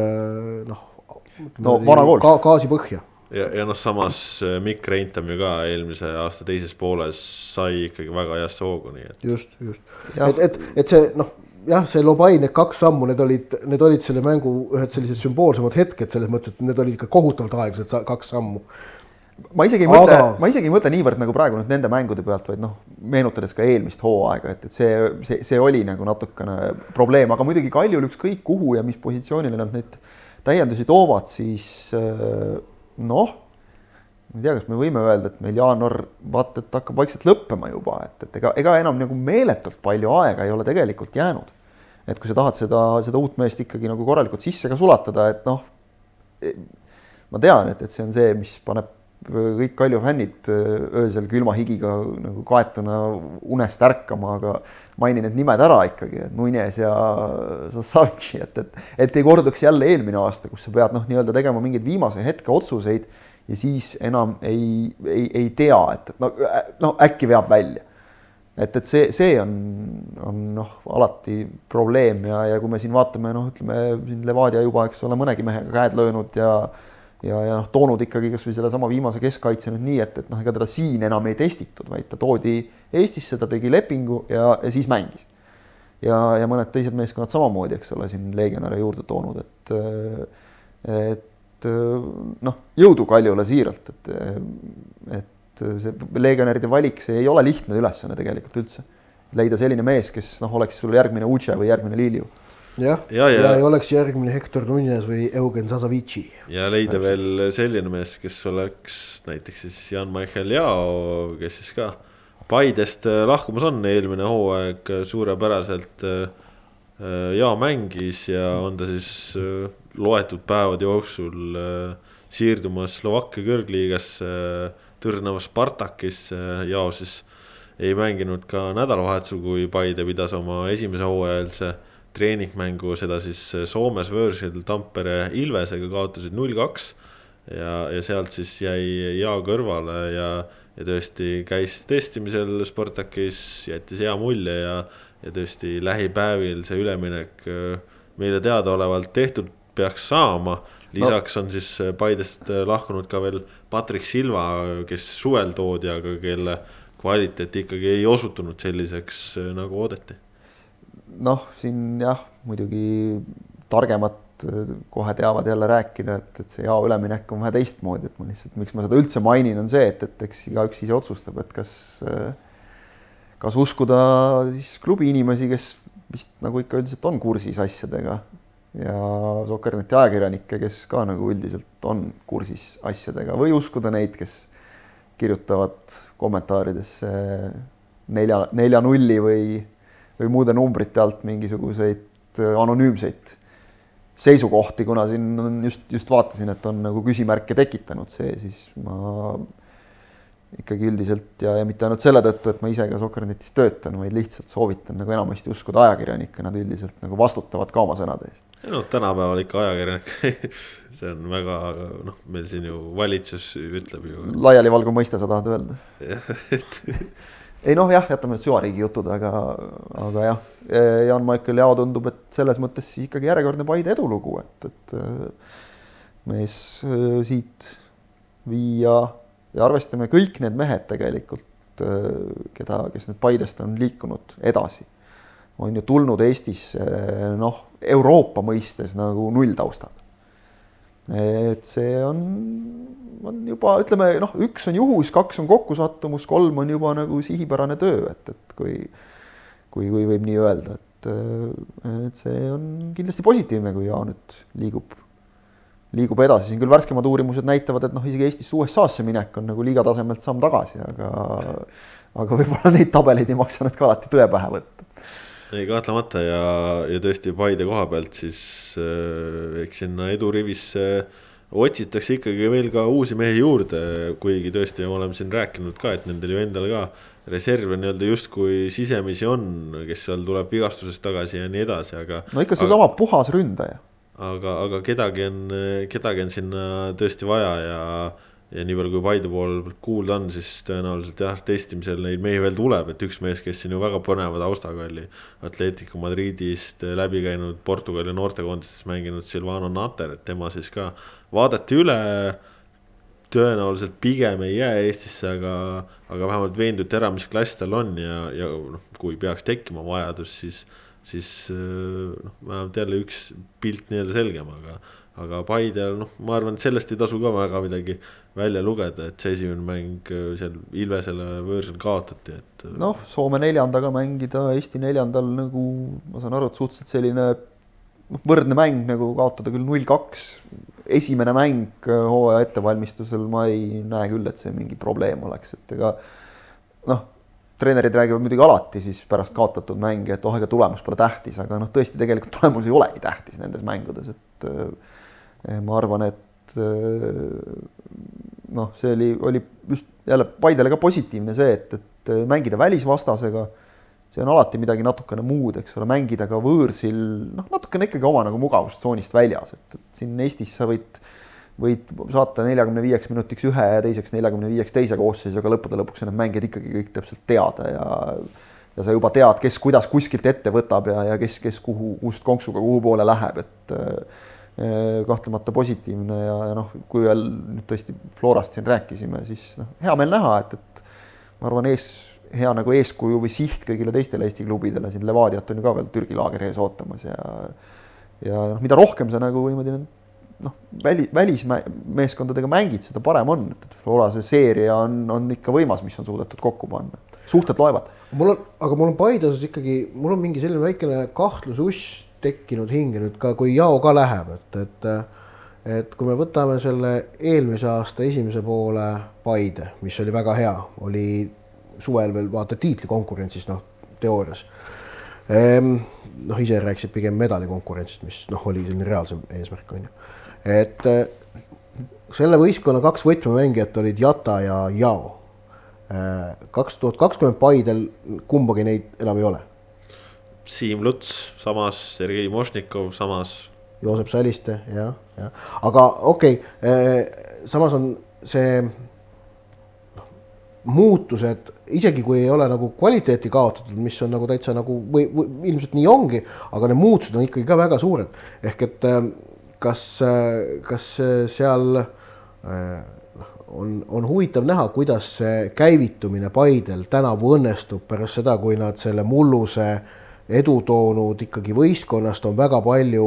B: noh.
C: No vana kool
B: ka,. gaasi põhja
A: ja, ja noh, samas äh, Mikk Reintam ju ka eelmise aasta teises pooles sai ikkagi väga heasse hoogu, nii et.
B: just, just, et, et, et see noh, jah, see Lobai, need kaks sammu, need olid, need olid selle mängu ühed sellised sümboolsemad hetked selles mõttes, et need olid ikka kohutavalt aeglased kaks sammu.
C: ma isegi ei mõtle Aga..., ma isegi ei mõtle niivõrd nagu praegu nüüd nende mängude pealt, vaid noh, meenutades ka eelmist hooaega, et, et see, see, see oli nagu natukene probleem, aga muidugi Kaljul ükskõik kuhu ja mis positsioonile nad neid täiendusi toovad, siis äh, noh, ma ei tea, kas me võime öelda, et meil jaanuar vaata, et hakkab vaikselt lõppema juba, et, et ega, ega enam nagu meeletult palju aega ei ole tegelikult jäänud. et kui sa tahad seda, seda uut meest ikkagi nagu korralikult sisse ka sulatada, et noh, ma tean, et, et see on see, mis paneb kõik Kalju fännid öösel külma higiga nagu kaetuna unest ärkama, aga mainin need nimed ära ikkagi, et Nunes ja Sassavitši, et, et, et ei korduks jälle eelmine aasta, kus sa pead noh, nii-öelda tegema mingeid viimase hetke otsuseid ja siis enam ei, ei, ei tea, et, et no, no äkki veab välja. et, et see, see on, on noh, alati probleem ja, ja kui me siin vaatame, noh, ütleme siin Levadia juba, eks ole, mõnegi mehega käed löönud ja ja, ja noh, toonud ikkagi kasvõi sellesama viimase keskkaitse nüüd nii, et, et noh, ega teda siin enam ei testitud, vaid ta toodi Eestisse, ta tegi lepingu ja, ja siis mängis. ja, ja mõned teised meeskonnad samamoodi, eks ole, siin legionäre juurde toonud, et et noh, jõudu Kaljule siiralt, et et see legionäride valik, see ei ole lihtne ülesanne tegelikult üldse. leida selline mees, kes noh, oleks sul järgmine Uche või järgmine Liliu
B: jah, ja, ja, ja ei oleks järgmine Hector Nunes või Eugen Zasavitši.
A: ja leida veel selline mees, kes oleks näiteks siis Jan-Michael Jao, kes siis ka Paidest äh, lahkumas on, eelmine hooaeg suurepäraselt äh, Jaa mängis ja on ta siis äh, loetud päevade jooksul siirdumas Slovakkia kõrgliigasse, Tõrnava Spartakisse, Jao siis ei mänginud ka nädalavahetusel, kui Paide pidas oma esimese hooajalise treeningmängu, seda siis äh, Soomes võõrsil Tampere Ilvesega kaotasid null kaks. ja, ja sealt siis jäi Jaa kõrvale ja, ja tõesti käis testimisel Spartakis, jättis hea mulje ja, ja tõesti lähipäevil see üleminek äh, meile teadaolevalt tehtud peaks saama lisaks on siis äh, Paidest lahkunud ka veel Patrick Silva, kes suvel toodi, aga kelle kvaliteet ikkagi ei osutunud selliseks, nagu oodati
C: noh, siin jah, muidugi targemad äh, kohe teavad jälle rääkida, et, et see jao üleminek on vähe teistmoodi, et ma lihtsalt, miks ma seda üldse mainin, on see, et, et eks igaüks ise otsustab, et kas, äh, kas uskuda siis klubi inimesi, kes vist nagu ikka üldiselt on kursis asjadega ja Sokkerneti ajakirjanikke, kes ka nagu üldiselt on kursis asjadega või uskuda neid, kes kirjutavad kommentaaridesse nelja, nelja nulli või või muude numbrite alt mingisuguseid äh, anonüümseid seisukohti, kuna siin on just, just vaatasin, et on nagu küsimärke tekitanud see, siis ma ikkagi üldiselt ja, ja mitte ainult selle tõttu, et ma ise ka Soccernetis töötan, vaid lihtsalt soovitan nagu enamasti uskuda ajakirjanikke, nad üldiselt nagu vastutavad ka oma sõnade eest.
A: no tänapäeval ikka ajakirjanik see on väga noh, meil siin ju valitsus ütleb ju.
C: laialivalguv mõiste, sa tahad öelda? jah, et ei noh, jah, jätame need süvariigi jutud, aga, aga jah, Jan-Michael Jao tundub, et selles mõttes ikkagi järjekordne Paide edulugu, et, et äh, mees äh, siit viia ja arvestame kõik need mehed tegelikult, keda, kes nüüd Paidest on liikunud edasi, on ju tulnud Eestisse noh, Euroopa mõistes nagu nulltaustaga. Et see on, on juba ütleme noh, üks on juhus, kaks on kokkusattumus, kolm on juba nagu sihipärane töö, et, et kui kui, kui võib nii öelda, et, et see on kindlasti positiivne, kui Jaan nüüd liigub, liigub edasi, siin küll värskemad uurimused näitavad, et noh, isegi Eestist USA-sse minek on nagu liiga tasemelt samm tagasi, aga aga võib-olla neid tabeleid ei maksa nüüd ka alati tõe pähe võtta
A: ei kahtlemata ja, ja tõesti Paide koha pealt siis äh, eks sinna edurivisse otsitakse ikkagi veel ka uusi mehi juurde, kuigi tõesti oleme siin rääkinud ka, et nendel ju endal ka reserve nii-öelda justkui sisemisi on, kes seal tuleb vigastusest tagasi ja nii edasi, aga.
C: no ikka seesama puhas ründaja.
A: aga, aga kedagi on, kedagi on sinna tõesti vaja ja ja nii palju, kui Paide pool kuulda on, siis tõenäoliselt jah, testimisel neid mehi veel tuleb, et üks mees, kes siin ju väga põneva taustaga oli. Atletico Madridist läbi käinud Portugali noortekoondistes mänginud Silvano Nater, et tema siis ka vaadati üle. tõenäoliselt pigem ei jää Eestisse, aga, aga vähemalt veenduti ära, mis klass tal on ja, ja noh, kui peaks tekkima vajadus, siis, siis noh, vähemalt jälle üks pilt nii-öelda selgem, aga aga Paidel, noh, ma arvan, et sellest ei tasu ka väga midagi välja lugeda, et see esimene mäng äh, seal Ilvesele võõrsil kaotati, et.
C: Äh, noh, Soome neljandaga mängida Eesti neljandal nagu ma saan aru, et suhteliselt selline noh, võrdne mäng nagu kaotada küll null kaks. esimene mäng äh, hooaja ettevalmistusel ma ei näe küll, et see mingi probleem oleks, et ega noh treenerid räägivad muidugi alati siis pärast kaotatud mänge, et oh, ega tulemus pole tähtis, aga noh, tõesti tegelikult tulemus ei olegi tähtis nendes mängudes, et Eh, ma arvan, et eh, noh, see oli, oli just jälle Paidele ka positiivne see, et, et eh, mängida välisvastasega, see on alati midagi natukene muud, eks ole, mängida ka võõrsil, noh, natukene ikkagi oma nagu mugavustsoonist väljas, et, et siin Eestis sa võid, võid saata neljakümne viieks minutiks ühe ja teiseks neljakümne viieks teise koosseisu, aga lõppude lõpuks on need mängijad ikkagi kõik täpselt teada ja ja sa juba tead, kes kuidas kuskilt ette võtab ja, ja kes, kes kuhu, kust konksuga kuhu poole läheb, et Äh, kahtlemata positiivne ja, ja noh, kui veel nüüd tõesti Florast siin rääkisime, siis noh, hea meel näha, et, et ma arvan, ees, hea nagu eeskuju või siht kõigile teistele Eesti klubidele, siin Levadiat on ju ka veel Türgi laager ees ootamas ja ja noh, mida rohkem sa nagu niimoodi noh, väli, välismeeskondadega mängid, seda parem on, et, et Flora see seeria on, on ikka võimas, mis on suudetud kokku panna. suhted loevad.
B: mul on, aga mul on Paide osas ikkagi, mul on mingi selline väikene kahtlususs tekkinud hinge nüüd ka, kui Jao ka läheb, et, et et kui me võtame selle eelmise aasta esimese poole Paide, mis oli väga hea, oli suvel veel vaata tiitlikonkurentsis, noh, teoorias ehm,. noh, ise rääkisid pigem medalikonkurentsist, mis noh, oli selline reaalsem eesmärk, on ju. Et selle võistkonna kaks võtmemängijat olid Jata ja Jao. Ehm, kaks tuhat kakskümmend Paidel kumbagi neid enam ei ole
A: Siim Luts samas, Sergei Mošnikov samas.
B: Joosep Saliste jah, jah, aga okei okay,, eh, samas on see noh, muutused, isegi kui ei ole nagu kvaliteeti kaotatud, mis on nagu täitsa nagu või, või ilmselt nii ongi, aga need muutused on ikkagi ka väga suured. ehk et kas, kas seal on, on huvitav näha, kuidas see käivitumine Paidel tänavu õnnestub pärast seda, kui nad selle mulluse edu toonud ikkagi võistkonnast on väga palju,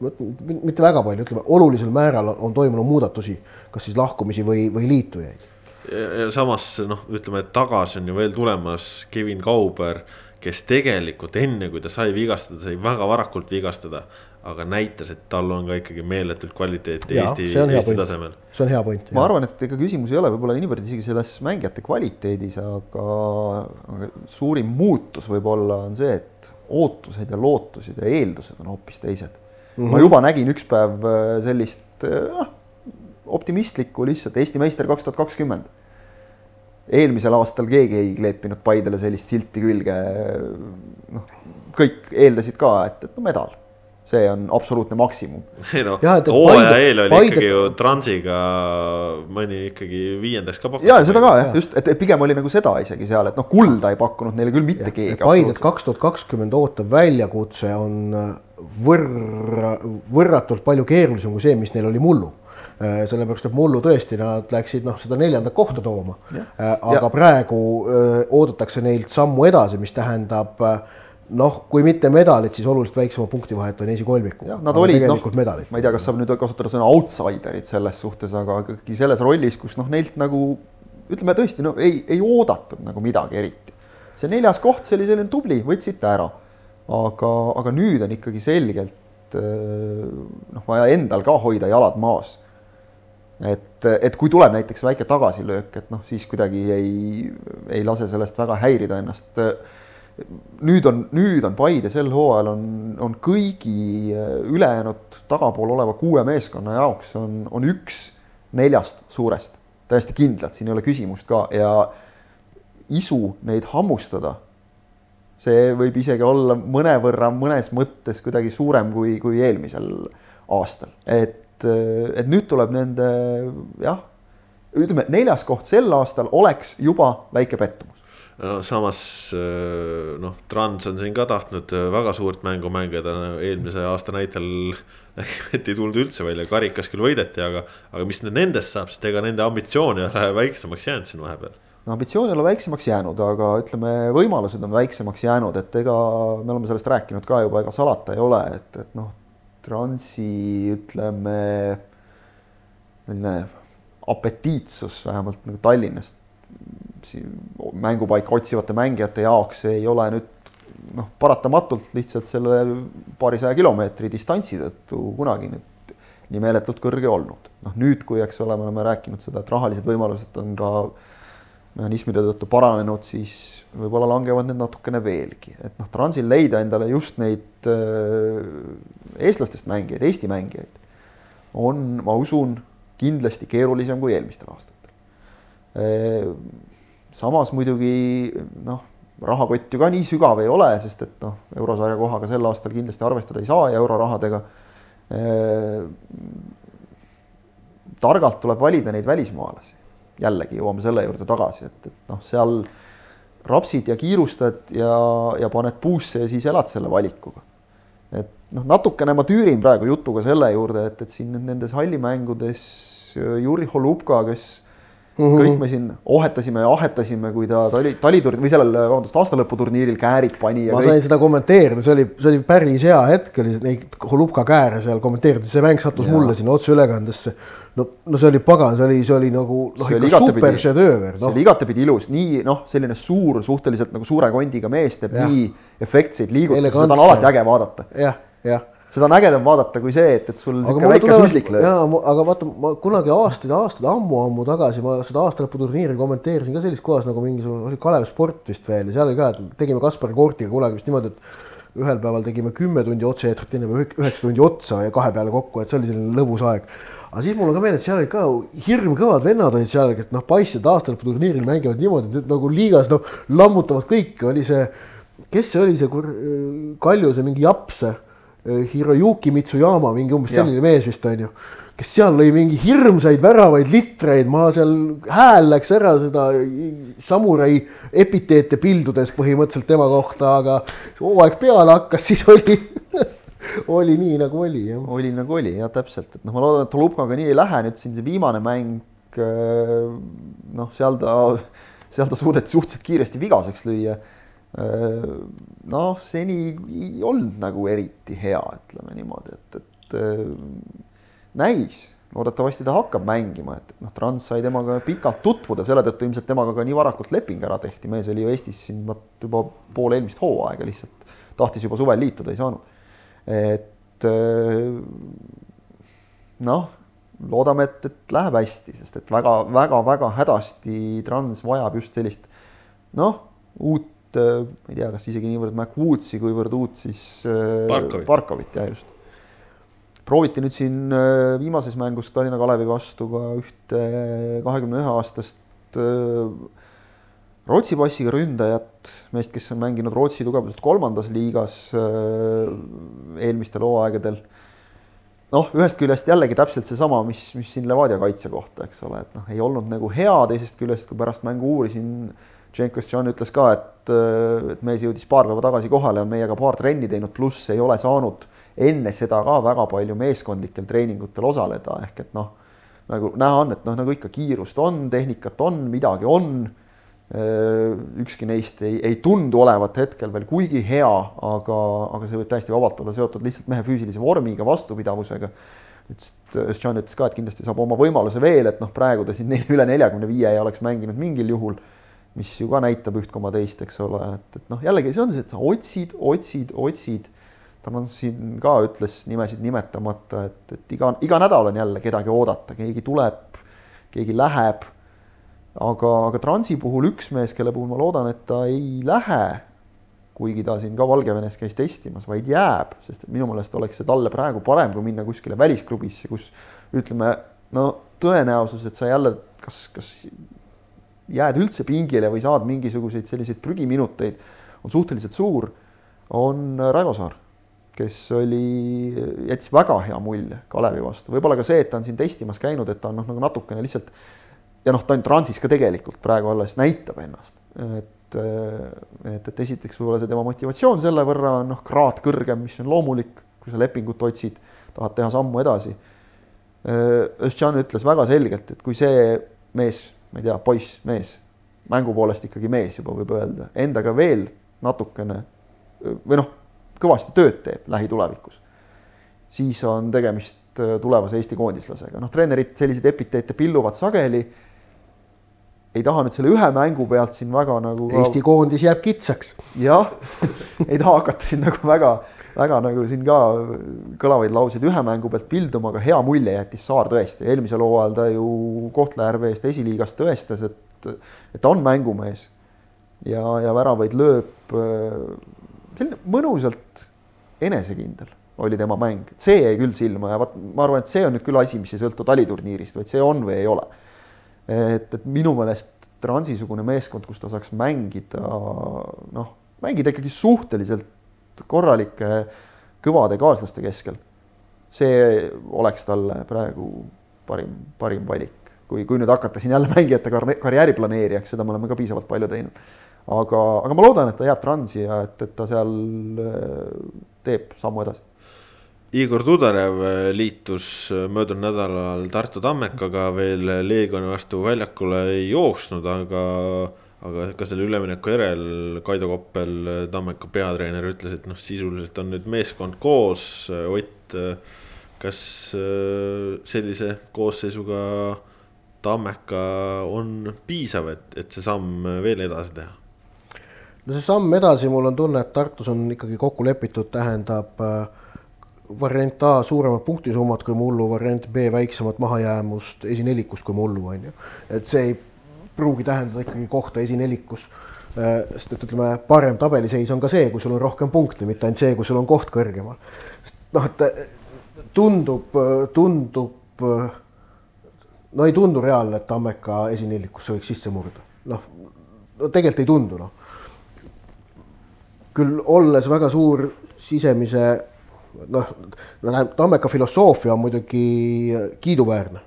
B: mitte väga palju, ütleme olulisel määral on, toimunud muudatusi, kas siis lahkumisi või, või liitujaid.
A: ja samas noh, ütleme, et tagasi on ju veel tulemas Kevin Kauber, kes tegelikult enne, kui ta sai vigastada, sai väga varakult vigastada aga näitas, et tal on ka ikkagi meeletult kvaliteeti ja, Eesti, Eesti tasemel.
B: see on hea point.
C: ma arvan, et ega küsimus ei ole võib-olla niivõrd isegi selles mängijate kvaliteedis, aga, aga suurim muutus võib-olla on see, et ootused ja lootused ja eeldused on hoopis teised mm. -hmm. ma juba nägin üks päev äh, sellist äh, noh, optimistlikku lihtsalt Eesti meister kaks tuhat kakskümmend eelmisel aastal keegi ei kleepinud Paidele sellist silti külge. noh, kõik eeldasid ka, et, et no medal see on absoluutne maksimum.
A: ei noh, hooaja eel oli Paidet... ikkagi ju Transiga mõni ikkagi viiendaks ka pakkunud.
C: ja seda ka jah, just, et, pigem oli nagu seda isegi seal, et noh, kulda ei pakkunud neile küll mitte ja, keegi.
B: Paidet kaks tuhat kakskümmend ootav väljakutse on äh, võrra, võrratult palju keerulisem kui see, mis neil oli mullu äh, sellepärast, et mullu tõesti nad läksid noh, seda neljandat kohta tooma. Äh, aga ja. praegu öö, oodatakse neilt sammu edasi, mis tähendab noh, kui mitte medalid, siis oluliselt väiksema punktivahet on esikolmiku.
C: jah, nad olid noh, ma ei tea, kas saab nüüd kasutada sõna outsider'id selles suhtes, aga ikkagi selles rollis, kus noh, neilt nagu ütleme tõesti, no ei, ei oodatud nagu midagi eriti. see neljas koht, see oli selline tubli, võtsite ära. aga, aga nüüd on ikkagi selgelt noh, vaja endal ka hoida jalad maas et, et kui tuleb näiteks väike tagasilöök, et noh, siis kuidagi ei, ei lase sellest väga häirida ennast. Nüüd on, nüüd on Paide sel hooajal on, on kõigi ülejäänud tagapool oleva kuue meeskonna jaoks on, on üks neljast suurest, täiesti kindlalt, siin ei ole küsimust ka. Ja isu neid hammustada, see võib isegi olla mõnevõrra mõnes mõttes kuidagi suurem kui, kui eelmisel aastal, et et, et nüüd tuleb nende jah, ütleme, neljas koht sel aastal oleks juba väike pettumus
A: no samas noh, Trans on siin ka tahtnud väga suurt mängu mängida, eelmise aasta näitel et ei tulnud üldse välja, karikas küll võideti, aga, aga mis nendest saab, sest ega nende ambitsioon ei ole väiksemaks jäänud siin vahepeal.
C: no ambitsioon ei ole väiksemaks jäänud, aga ütleme, võimalused on väiksemaks jäänud, et ega me oleme sellest rääkinud ka juba, ega salata ei ole, et, et noh, Transi ütleme, selline apetiitsus vähemalt nagu Tallinnast mängupaika otsivate mängijate jaoks ei ole nüüd noh, paratamatult lihtsalt selle paarisaja kilomeetri distantsi tõttu kunagi nüüd nii meeletult kõrge olnud. noh, nüüd, kui eks ole, me oleme rääkinud seda, et rahalised võimalused on ka mehhanismide tõttu paranenud, siis võib-olla langevad need natukene veelgi, et noh, Transil leida endale just neid äh, eestlastest mängijaid, Eesti mängijaid, on, ma usun, kindlasti keerulisem kui eelmistel aastatel. Samas muidugi noh, rahakott ju ka nii sügav ei ole, sest et noh, eurosarja kohaga sel aastal kindlasti arvestada ei saa ja eurorahadega targalt tuleb valida neid välismaalasi jällegi jõuame selle juurde tagasi, et, et noh, seal rapsid ja kiirustad ja, ja paned puusse ja siis elad selle valikuga. et noh, natukene ma tüürin praegu jutuga selle juurde, et, et siin nendes hallimängudes Juri Holubka, kes Mm -hmm. kõik me siin ohetasime ja ahetasime, kui ta tali, taliturniir või sellel, vabandust, aastalõputurniiril käärid pani.
B: ma
C: kõik...
B: sain seda kommenteerida, see oli, see oli päris hea hetk oli neid Holubka kääre seal kommenteerida, see mäng sattus ja. mulle sinna otseülekandesse no, no see oli pagan, see oli, see oli nagu noh, ikka super šedööver
C: no.. see oli igatepidi ilus, nii noh, selline suur, suhteliselt nagu suure kondiga mees teeb ja. nii efektseid liigutusi, seda on alati äge vaadata
B: ja,. jah, jah
C: seda on ägedam vaadata kui see, et, et sul sihuke väike suslik lööb.
B: jaa, aga vaata, ma kunagi aastaid, aastaid ammu-ammu tagasi ma seda aastalõputurniiri kommenteerisin ka sellises kohas nagu mingisugune, oli Kalev Sport vist veel ja seal oli ka, et tegime Kaspar Koortiga kunagi vist niimoodi, et ühel päeval tegime kümme tundi otse-eetrit, teine päev üheksa tundi otsa ja kahe peale kokku, et see oli selline lõbus aeg aga siis mul on ka meeles, seal olid ka hirmkõvad vennad olid seal, kes noh, paistsid aastalõputurniiril mängivad niimoodi, et nüüd nagu liigas noh, lammutavad kõike, oli see, kes see oli, see Kaljuse mingi japs, Hiroyuki Mitsuyama, mingi umbes selline mees vist on ju kes seal lõi mingi hirmsaid väravaid litreid, ma seal hääl läks ära seda samurai epiteete pildudes põhimõtteliselt tema kohta, aga hooaeg peale hakkas, siis oli oli nii nagu oli jah.
C: oli nagu oli jah, täpselt, et noh, ma loodan, et Tolupkaga nii ei lähe, nüüd siin see viimane mäng. Äh, noh, seal ta, seal ta suudeti suhteliselt kiiresti vigaseks lüüa. Äh, noh, seni ei olnud nagu eriti hea, ütleme niimoodi, et, et äh, näis. Loodetavasti ta hakkab mängima, et noh, Trans sai temaga pikalt tutvuda, selle tõttu ilmselt temaga ka nii varakult leping ära tehti, mees oli ju Eestis siin vot juba pool eelmist hooaega lihtsalt. Tahtis juba suvel liituda, ei saanud. Et äh, noh, loodame, et, et läheb hästi, sest et väga-väga-väga hädasti Trans vajab just sellist noh, uut, ma ei tea, kas isegi niivõrd McWoodsi, kuivõrd uut siis äh,
A: Barkovit,
C: Barkovit, jah just. prooviti nüüd siin viimases mängus Tallinna Kalevi vastu ka ühte kahekümne ühe aastast Rootsi passiga ründajat, meest, kes on mänginud Rootsi tugevuselt kolmandas liigas äh, eelmistel hooaegadel. noh, ühest küljest jällegi täpselt seesama, mis, mis siin Levadia kaitse kohta, eks ole, et noh, ei olnud nagu hea, teisest küljest, kui pärast mängu uurisin, Jenkos-John ütles ka, et, äh, et mees jõudis paar päeva tagasi kohale, on meiega paar trenni teinud, pluss ei ole saanud enne seda ka väga palju meeskondlikel treeningutel osaleda, ehk et noh, nagu näha on, et noh, nagu ikka kiirust on, tehnikat on, midagi on ükski neist ei, ei tundu olevat hetkel veel kuigi hea, aga, aga see võib täiesti vabalt olla seotud lihtsalt mehe füüsilise vormiga, vastupidavusega. ütles, et Sean ütles ka, et kindlasti saab oma võimaluse veel, et noh, praegu ta siin üle neljakümne viie ei oleks mänginud mingil juhul, mis ju ka näitab üht koma teist, eks ole, et, et noh, jällegi see on see, et sa otsid, otsid, otsid. ta on siin ka ütles nimesid nimetamata, et, et iga, iga nädal on jälle kedagi oodata, keegi tuleb, keegi läheb aga, aga Transi puhul üks mees, kelle puhul ma loodan, et ta ei lähe, kuigi ta siin ka Valgevenes käis testimas, vaid jääb, sest minu meelest oleks see talle praegu parem, kui minna kuskile välisklubisse, kus ütleme, no tõenäosus, et sa jälle kas, kas jääd üldse pingile või saad mingisuguseid selliseid prügiminuteid, on suhteliselt suur, on Raivo Saar, kes oli, jättis väga hea mulje Kalevi vastu, võib-olla ka see, et ta on siin testimas käinud, et ta on noh, nagu natukene lihtsalt ja noh, ta on transis ka tegelikult praegu alles näitab ennast, et, et, et esiteks võib-olla see tema motivatsioon selle võrra on noh, kraad kõrgem, mis on loomulik, kui sa lepingut otsid, tahad teha sammu edasi. Özcan ütles väga selgelt, et kui see mees, ma ei tea, poiss, mees, mängu poolest ikkagi mees juba võib öelda, endaga veel natukene või noh, kõvasti tööd teeb lähitulevikus, siis on tegemist tulevase Eesti koondislasega, noh, treenerid selliseid epiteete pilluvad sageli ei taha nüüd selle ühe mängu pealt siin väga nagu.
B: Eesti koondis jääb kitsaks.
C: jah, ei taha hakata siin nagu väga, väga nagu siin ka kõlavaid lauseid ühe mängu pealt pilduma, aga hea mulje jättis Saar tõesti, eelmisel hooajal ta ju Kohtla-Järve eest esiliigas tõestas, et, et ta on mängumees. ja, ja väravaid lööb selline mõnusalt enesekindel oli tema mäng, see jäi küll silma ja vaat ma arvan, et see on nüüd küll asi, mis ei sõltu taliturniirist, vaid see on või ei ole et, et minu meelest Transi-sugune meeskond, kus ta saaks mängida noh, mängida ikkagi suhteliselt korralike kõvade kaaslaste keskel. see oleks talle praegu parim, parim valik, kui, kui nüüd hakata siin jälle mängijate kar karjääri planeerijaks, seda me oleme ka piisavalt palju teinud. aga, aga ma loodan, et ta jääb Transi ja et, et ta seal äh, teeb sammu edasi
A: Igor Tudorev äh, liitus äh, möödunud nädalal Tartu Tammekaga veel Leegioni vastu väljakule ei jooksnud, aga. aga ka selle ülemineku järel Kaido Koppel, Tammeka peatreener ütles, et noh, sisuliselt on nüüd meeskond koos, Ott. kas sellise koosseisuga Tammeka on piisav, et, et see samm veel edasi teha?
B: no see samm edasi, mul on tunne, et Tartus on ikkagi kokku lepitud, tähendab äh, variant A suuremad punktisummat kui mullu, variant B väiksemat mahajäämust esinelikust kui mullu, on ju. et see ei pruugi tähendada ikkagi kohta esinelikus. Äh, sest et ütleme, parem tabeliseis on ka see, kui sul on rohkem punkte, mitte ainult see, kui sul on koht kõrgemal. noh, et äh, tundub, äh, tundub, no ei tundu reaalne, et Tammeka esinelikusse võiks sisse murda. noh, no tegelikult ei tundu, noh. küll olles väga suur sisemise noh, Tammeka filosoofia on muidugi kiiduväärne.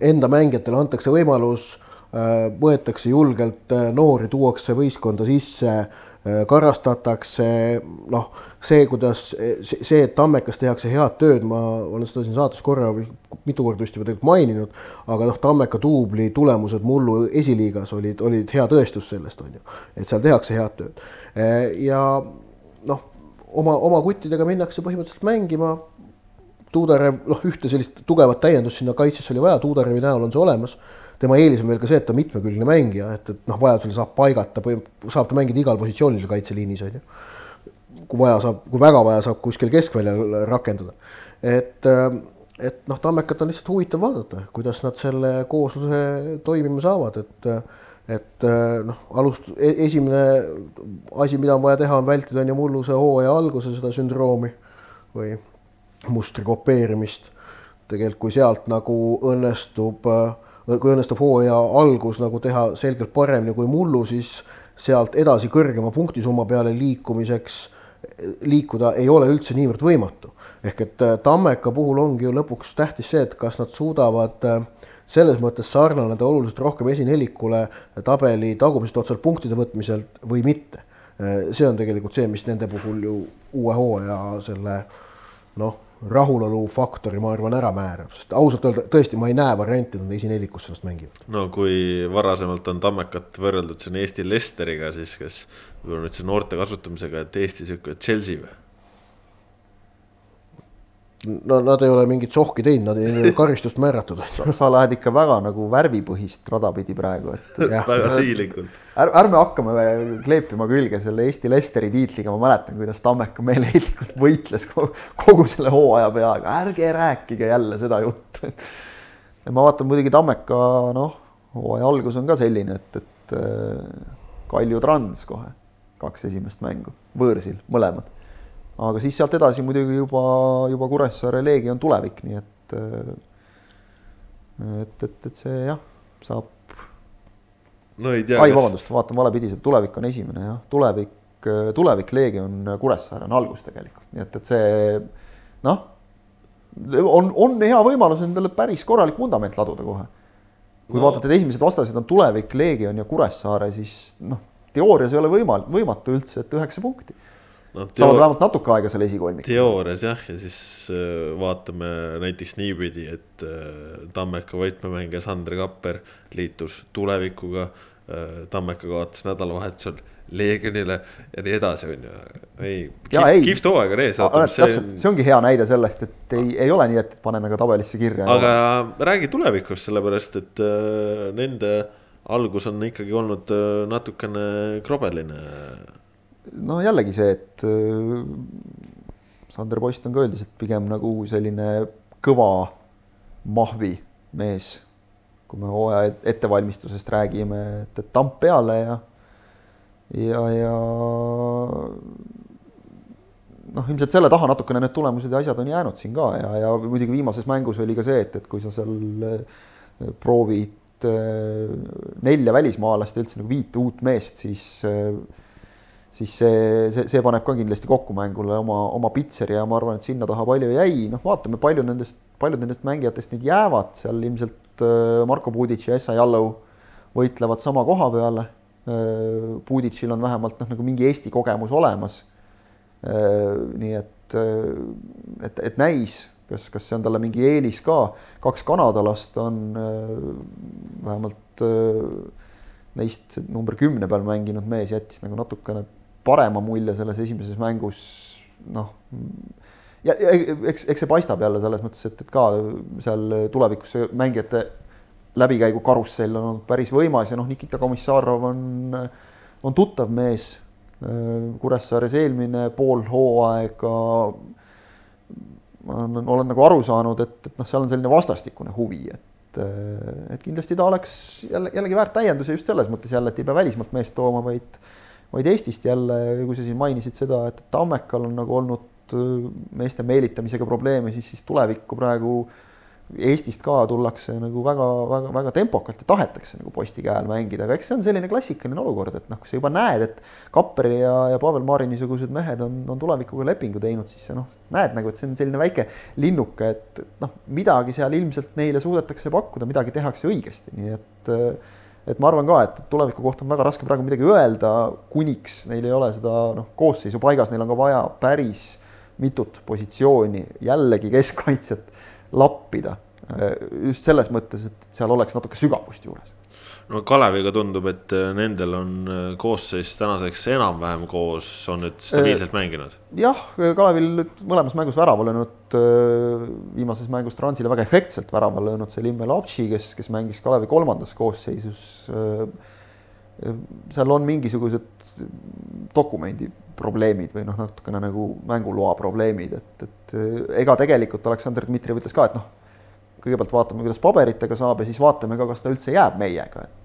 B: Enda mängijatele antakse võimalus, äh, võetakse julgelt äh, noori, tuuakse võistkonda sisse, äh, karastatakse, noh, see, kuidas see, et Tammekas tehakse head tööd, ma olen seda siin saates korra või mitu korda vist juba tegelikult maininud, aga noh, Tammeka duubli tulemused mullu esiliigas olid, olid hea tõestus sellest, on ju, et seal tehakse head tööd ja noh oma, oma kuttidega minnakse põhimõtteliselt mängima. Tuudarev, noh, ühte sellist tugevat täiendust sinna kaitsesse oli vaja, Tuudarevi näol on see olemas. tema eelis on veel ka see, et ta mitmekülgne mängija, et, et noh, vajadusel saab paigata, saab ta mängida igal positsioonil kaitseliinis on ju. kui vaja saab, kui väga vaja, saab kuskil keskväljal rakendada. et, et noh, Tammekat on lihtsalt huvitav vaadata, kuidas nad selle koosluse toimima saavad, et et äh, noh, alust-, e-, esimene asi, mida on vaja teha, on vältida on ju mulluse hooaja alguse seda sündroomi või mustri kopeerimist. tegelikult, kui sealt nagu õnnestub, äh, kui õnnestub hooaja algus nagu teha selgelt paremini kui mullu, siis sealt edasi kõrgema punktisumma peale liikumiseks, liikuda ei ole üldse niivõrd võimatu. ehk et äh, Tammeka puhul ongi ju lõpuks tähtis see, et kas nad suudavad äh, selles mõttes sarnaneda oluliselt rohkem esinelikule tabeli tagumiselt otsalt punktide võtmiselt või mitte. see on tegelikult see, mis nende puhul ju uue hooaja selle noh, rahulolufaktori, ma arvan, ära määrab, sest ausalt öelda tõesti, ma ei näe varianti, et nad esinelikus sellest mängivad.
A: no kui varasemalt on Tammekat võrreldud siin Eesti Lesteriga, siis kas võib-olla nüüd see noorte kasutamisega, et Eesti sihuke Chelsea või?
B: No nad ei ole mingit sohki teinud, nad ei ole karistust määratud.
C: sa lähed ikka väga nagu värvipõhist rada pidi praegu, et
A: väga sihilikult.
C: ärme, hakkame kleepima külge selle Eesti Lesteri tiitliga, ma mäletan, kuidas Tammeka meeleheitlikult võitles kogu selle hooaja peaga, ärge rääkige jälle seda juttu. ma vaatan muidugi Tammeka, noh, hooaja algus on ka selline, et, et äh, Kalju Trans kohe, kaks esimest mängu, võõrsil, mõlemad aga siis sealt edasi muidugi juba, juba Kuressaare Leegion tulevik, nii et et, et, et see jah, saab.
A: no ei tea.
C: ai, vabandust, vaatan valepidi, tulevik on esimene jah, tulevik, tulevik Leegion Kuressaare on algus tegelikult, nii et, et see noh, on, on hea võimalus endale päris korralik vundament laduda kohe. kui no. vaatad, et esimesed vastased on tulevik, Leegion ja Kuressaare, siis noh, teoorias ei ole võimal-, võimatu üldse, et üheksa punkti no, saavad vähemalt natuke aega seal esikolmikus.
A: teoorias jah, ja siis äh, vaatame näiteks niipidi, et äh, Tammeka võtmemängija Sandri Kapper liitus tulevikuga äh,. Tammeka kaotas nädalavahetusel Leegionile ja nii edasi, on ju. ei, kihvt, hooaeg on ees.
C: See... see ongi hea näide sellest, et ei, ei ole nii, et paneme ka tabelisse kirja.
A: aga räägi tulevikust, sellepärast et nende algus on ikkagi olnud natukene krobeline
C: no jällegi see, et äh, Sander Post on ka et pigem nagu selline kõva mahvi mees, kui me hooaja ettevalmistusest räägime, et, et tamp peale ja, ja, ja noh, ilmselt selle taha natukene need tulemused ja asjad on jäänud siin ka ja, ja muidugi viimases mängus oli ka see, et, et kui sa seal äh, proovid äh, nelja välismaalast ja üldse nagu viit uut meest, siis siis see, see, see paneb ka kindlasti kokku mängule oma, oma pitseri ja ma arvan, et sinna taha palju jäi, noh, vaatame, palju nendest, paljud nendest mängijatest nüüd jäävad, seal ilmselt äh, Marko Pudic ja Essa Jallow võitlevad sama koha peale. Äh, Pudicil on vähemalt noh, nagu mingi Eesti kogemus olemas. Äh, nii et, et, et näis, kas, kas see on talle mingi eelis ka, kaks kanadalast on vähemalt neist number kümne peal mänginud mees jättis nagu natukene parema mulje selles esimeses mängus, noh. ja, ja eks, eks see paistab jälle selles mõttes, et, et ka seal tulevikus mängijate läbikäigu karussell on olnud päris võimas ja noh, Nikita Komissarov on, on tuttav mees. Kuressaares eelmine pool hooaega ma olen, olen nagu aru saanud, et, et noh, seal on selline vastastikune huvi, et, et kindlasti ta oleks jälle, jällegi väärt täienduse just selles mõttes jälle, et ei pea välismaalt meest tooma, vaid vaid Eestist jälle, kui sa siin mainisid seda, et Tammekal on nagu olnud äh, meeste meelitamisega probleeme, siis, siis tulevikku praegu Eestist ka tullakse nagu väga-väga-väga tempokalt ja tahetakse nagu posti käe all mängida, aga eks see on selline klassikaline olukord, et noh, kui sa juba näed, et Kapperi ja, ja Pavel Maari niisugused mehed on, on tulevikuga lepingu teinud, siis sa noh, näed nagu, et see on selline väike linnuke, et noh, midagi seal ilmselt neile suudetakse pakkuda, midagi tehakse õigesti, nii et äh, et ma arvan ka, et tuleviku kohta on väga raske praegu midagi öelda, kuniks neil ei ole seda noh, koosseisu paigas, neil on ka vaja päris mitut positsiooni jällegi keskkaitset lappida. just selles mõttes, et seal oleks natuke sügavust juures
A: no Kaleviga tundub, et äh, nendel on äh, koosseis tänaseks enam-vähem koos, on nüüd stabiilselt mänginud.
C: jah, Kalevil mõlemas mängus värava löönud, äh, viimases mängus Transile väga efektselt värava löönud, see Limme Lapši, kes, kes mängis Kalevi kolmandas koosseisus. seal on mingisugused dokumendi probleemid või noh, natukene nagu mänguloa probleemid, et, et ega tegelikult Aleksandr Dmitrijev ütles ka, et noh kõigepealt vaatame, kuidas paberitega saab ja siis vaatame ka, kas ta üldse jääb meiega, et,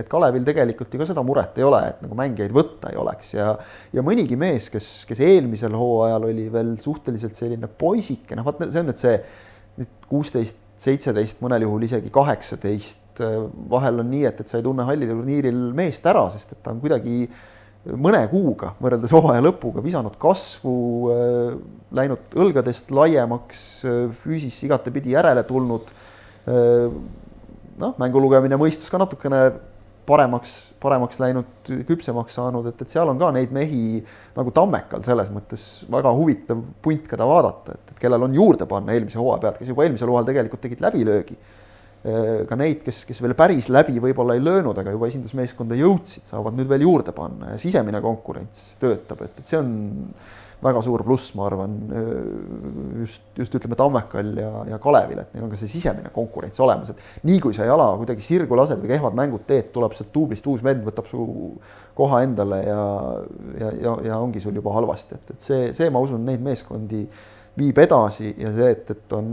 C: et Kalevil tegelikult ju ka seda muret ei ole, et nagu mängijaid võtta ei oleks ja ja mõnigi mees, kes, kes eelmisel hooajal oli veel suhteliselt selline poisike, noh, vot see on nüüd see nüüd kuusteist, seitseteist, mõnel juhul isegi kaheksateist, vahel on nii, et, et sa ei tunne hallil turniiril meest ära, sest et ta on kuidagi mõne kuuga võrreldes hooaja lõpuga visanud kasvu, läinud õlgadest laiemaks, füüsis igatepidi järele tulnud. Äh, noh, mängu lugemine, mõistus ka natukene paremaks, paremaks läinud, küpsemaks saanud, et, et seal on ka neid mehi nagu Tammekal selles mõttes väga huvitav punt, keda vaadata, et, et kellel on juurde panna eelmise hooaja pealt, kes juba eelmisel hooajal tegelikult tegid läbilöögi. ka neid, kes, kes veel päris läbi võib-olla ei löönud, aga juba esindusmeeskonda jõudsid, saavad nüüd veel juurde panna ja sisemine konkurents töötab, et, et see on väga suur pluss, ma arvan, just, just ütleme Tammekal ja, ja Kalevil, et neil on ka see sisemine konkurents olemas, et nii kui sa jala kuidagi sirgu lased või kehvad mängud teed, tuleb sealt duublist uus vend, võtab su koha endale ja, ja, ja, ja ongi sul juba halvasti, et, et see, see, ma usun, neid meeskondi viib edasi ja see, et, et on,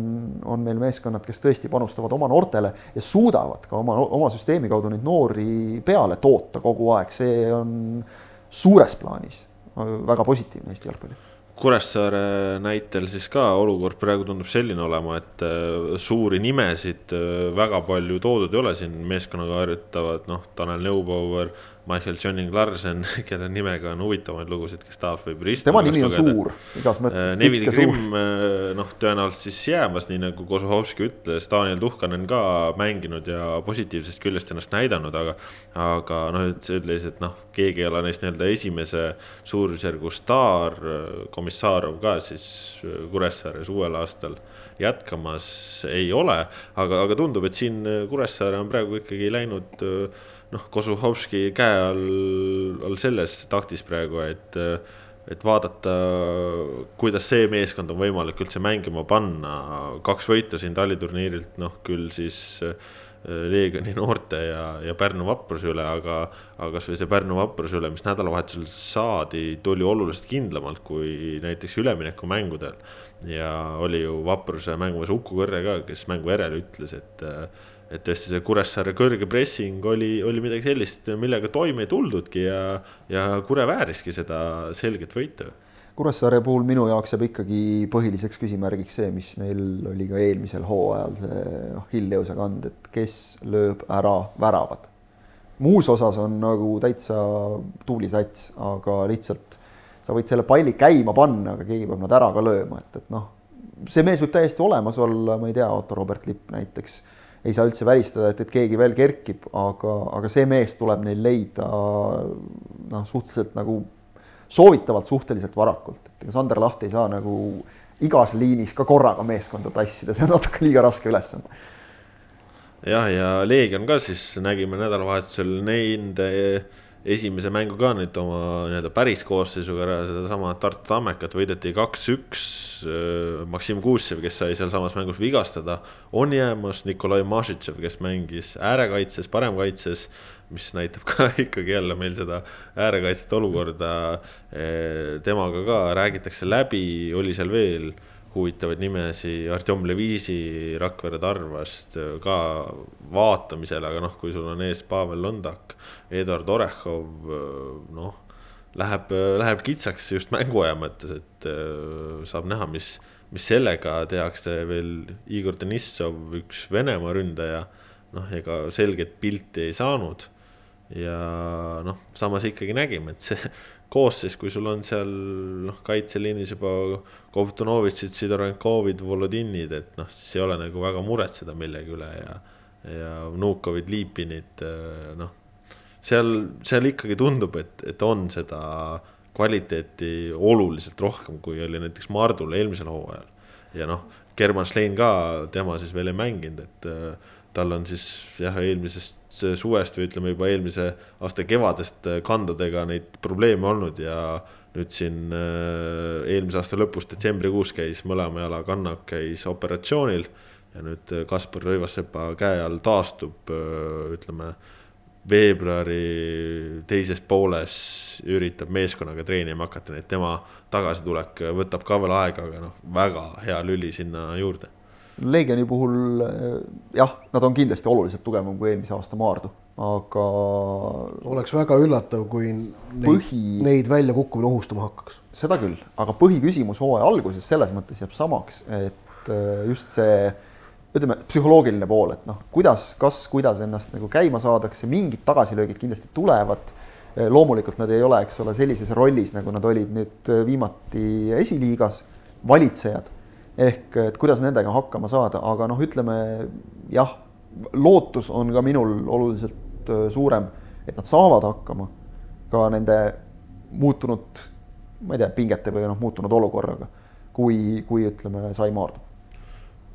C: on meil meeskonnad, kes tõesti panustavad oma noortele ja suudavad ka oma, oma süsteemi kaudu neid noori peale toota kogu aeg, see on suures plaanis väga positiivne Eesti jalgpalli.
A: Kuressaare näitel siis ka olukord praegu tundub selline olema, et äh, suuri nimesid äh, väga palju toodud ei ole siin meeskonnaga harjutavad, noh, Tanel Neubauer Michael Johnning Larsen, kelle nimega on huvitavaid lugusid, kes tahab, võib ristima.
C: tema nimi on lugeda. suur, igas mõttes.
A: Äh, Neville Grimm, äh, noh, tõenäoliselt siis jäämas, nii nagu Kozuhovski ütles, Daniel Tuhkanen ka mänginud ja positiivsest küljest ennast näidanud, aga. aga noh, ütles, et noh, keegi ei ole neist nii-öelda esimese suurusjärgu staar, Komissarov ka siis Kuressaares uuel aastal jätkamas ei ole. aga, aga tundub, et siin Kuressaare on praegu ikkagi läinud noh, Kozuhovski käe all, all selles taktis praegu, et et vaadata, kuidas see meeskond on võimalik üldse mängima panna, kaks võitu siin taliturniirilt, noh küll siis äh, Leegioni noorte ja, ja Pärnu vapruse üle, aga, aga kasvõi see Pärnu vapruse üle, mis nädalavahetusel saadi, tuli oluliselt kindlamalt kui näiteks üleminekumängudel. ja oli ju vapruse mängumees Uku Kõrre ka, kes mängu järel ütles, et et tõesti see Kuressaare kõrge pressing oli, oli midagi sellist, millega toime ei tuldudki ja, ja Kure vääriski seda selget võitu.
C: Kuressaare puhul minu jaoks jääb ikkagi põhiliseks küsimärgiks see, mis neil oli ka eelmisel hooajal, see noh, Hill-Jõusa kand, et kes lööb ära väravad. muus osas on nagu täitsa tubli sats, aga lihtsalt sa võid selle palli käima panna, aga keegi peab nad ära ka lööma, et, et noh, see mees võib täiesti olemas olla, ma ei tea, Otto Robert Lipp näiteks ei saa üldse välistada, et, et keegi veel kerkib, aga, aga see mees tuleb neil leida noh, suhteliselt nagu soovitavalt suhteliselt varakult, et ega Sander Laht ei saa nagu igas liinis ka korraga meeskonda tassida, see on natuke liiga raske ülesanne.
A: jah, ja Leegion ka siis nägime nädalavahetusel nende esimese mängu ka nüüd oma nii-öelda päris koosseisuga sedasama Tartu Tammekat võideti kaks-üks. Maksim Kuusev, kes sai sealsamas mängus vigastada, on jäämas, Nikolai Mašitšev, kes mängis äärekaitses, paremkaitses. mis näitab ka ikkagi jälle meil seda äärekaitsete olukorda. Temaga ka räägitakse läbi, oli seal veel huvitavaid nimesi, Artjom Levisi Rakvere Tarvast ka vaatamisel, aga noh, kui sul on ees Pavel Londak, Eduard Orehov, noh. Läheb, läheb kitsaks just mänguaja mõttes, et äh, saab näha, mis, mis sellega tehakse veel Igor Denissov, üks Venemaa ründaja. noh, ega selget pilti ei saanud. ja noh, samas ikkagi nägime, et see koosseis, kui sul on seal noh, kaitseliinis juba Kovtunovitšid, Sidorenkovid, Volodinid, et noh, siis ei ole nagu väga muretseda millegi üle ja. ja Vnukovid, Liipinid, noh. seal, seal ikkagi tundub, et, et on seda kvaliteeti oluliselt rohkem, kui oli näiteks Mardul eelmisel hooajal. ja noh, German Schlein ka, tema siis veel ei mänginud, et tal on siis jah, eelmisest suvest või ütleme juba eelmise aasta kevadest äh, kandadega neid probleeme olnud ja nüüd siin äh, eelmise aasta lõpus detsembrikuus käis mõlema jala kannak käis operatsioonil ja nüüd äh, Kaspar Rõivassepa käe all taastub, ütleme veebruari teises pooles üritab meeskonnaga treenima hakata, nii et tema tagasitulek võtab ka veel aega, aga noh, väga hea lüli sinna juurde
C: Leegioni puhul jah, nad on kindlasti oluliselt tugevam kui eelmise aasta Maardu, aga.
B: oleks väga üllatav, kui neid, põhi... neid väljakukkumine ohustama hakkaks.
C: seda küll, aga põhiküsimus hooaja alguses selles mõttes jääb samaks, et äh, just see ütleme, psühholoogiline pool, et noh, kuidas, kas, kuidas ennast nagu käima saadakse, mingid tagasilöögid kindlasti tulevad. loomulikult nad ei ole, eks ole, sellises rollis, nagu nad olid nüüd viimati esiliigas, valitsejad ehk et kuidas nendega hakkama saada, aga noh, ütleme jah, lootus on ka minul oluliselt äh, suurem et nad saavad hakkama ka nende muutunud, ma ei tea, pingete või noh, muutunud olukorraga, kui, kui ütleme, sai maardub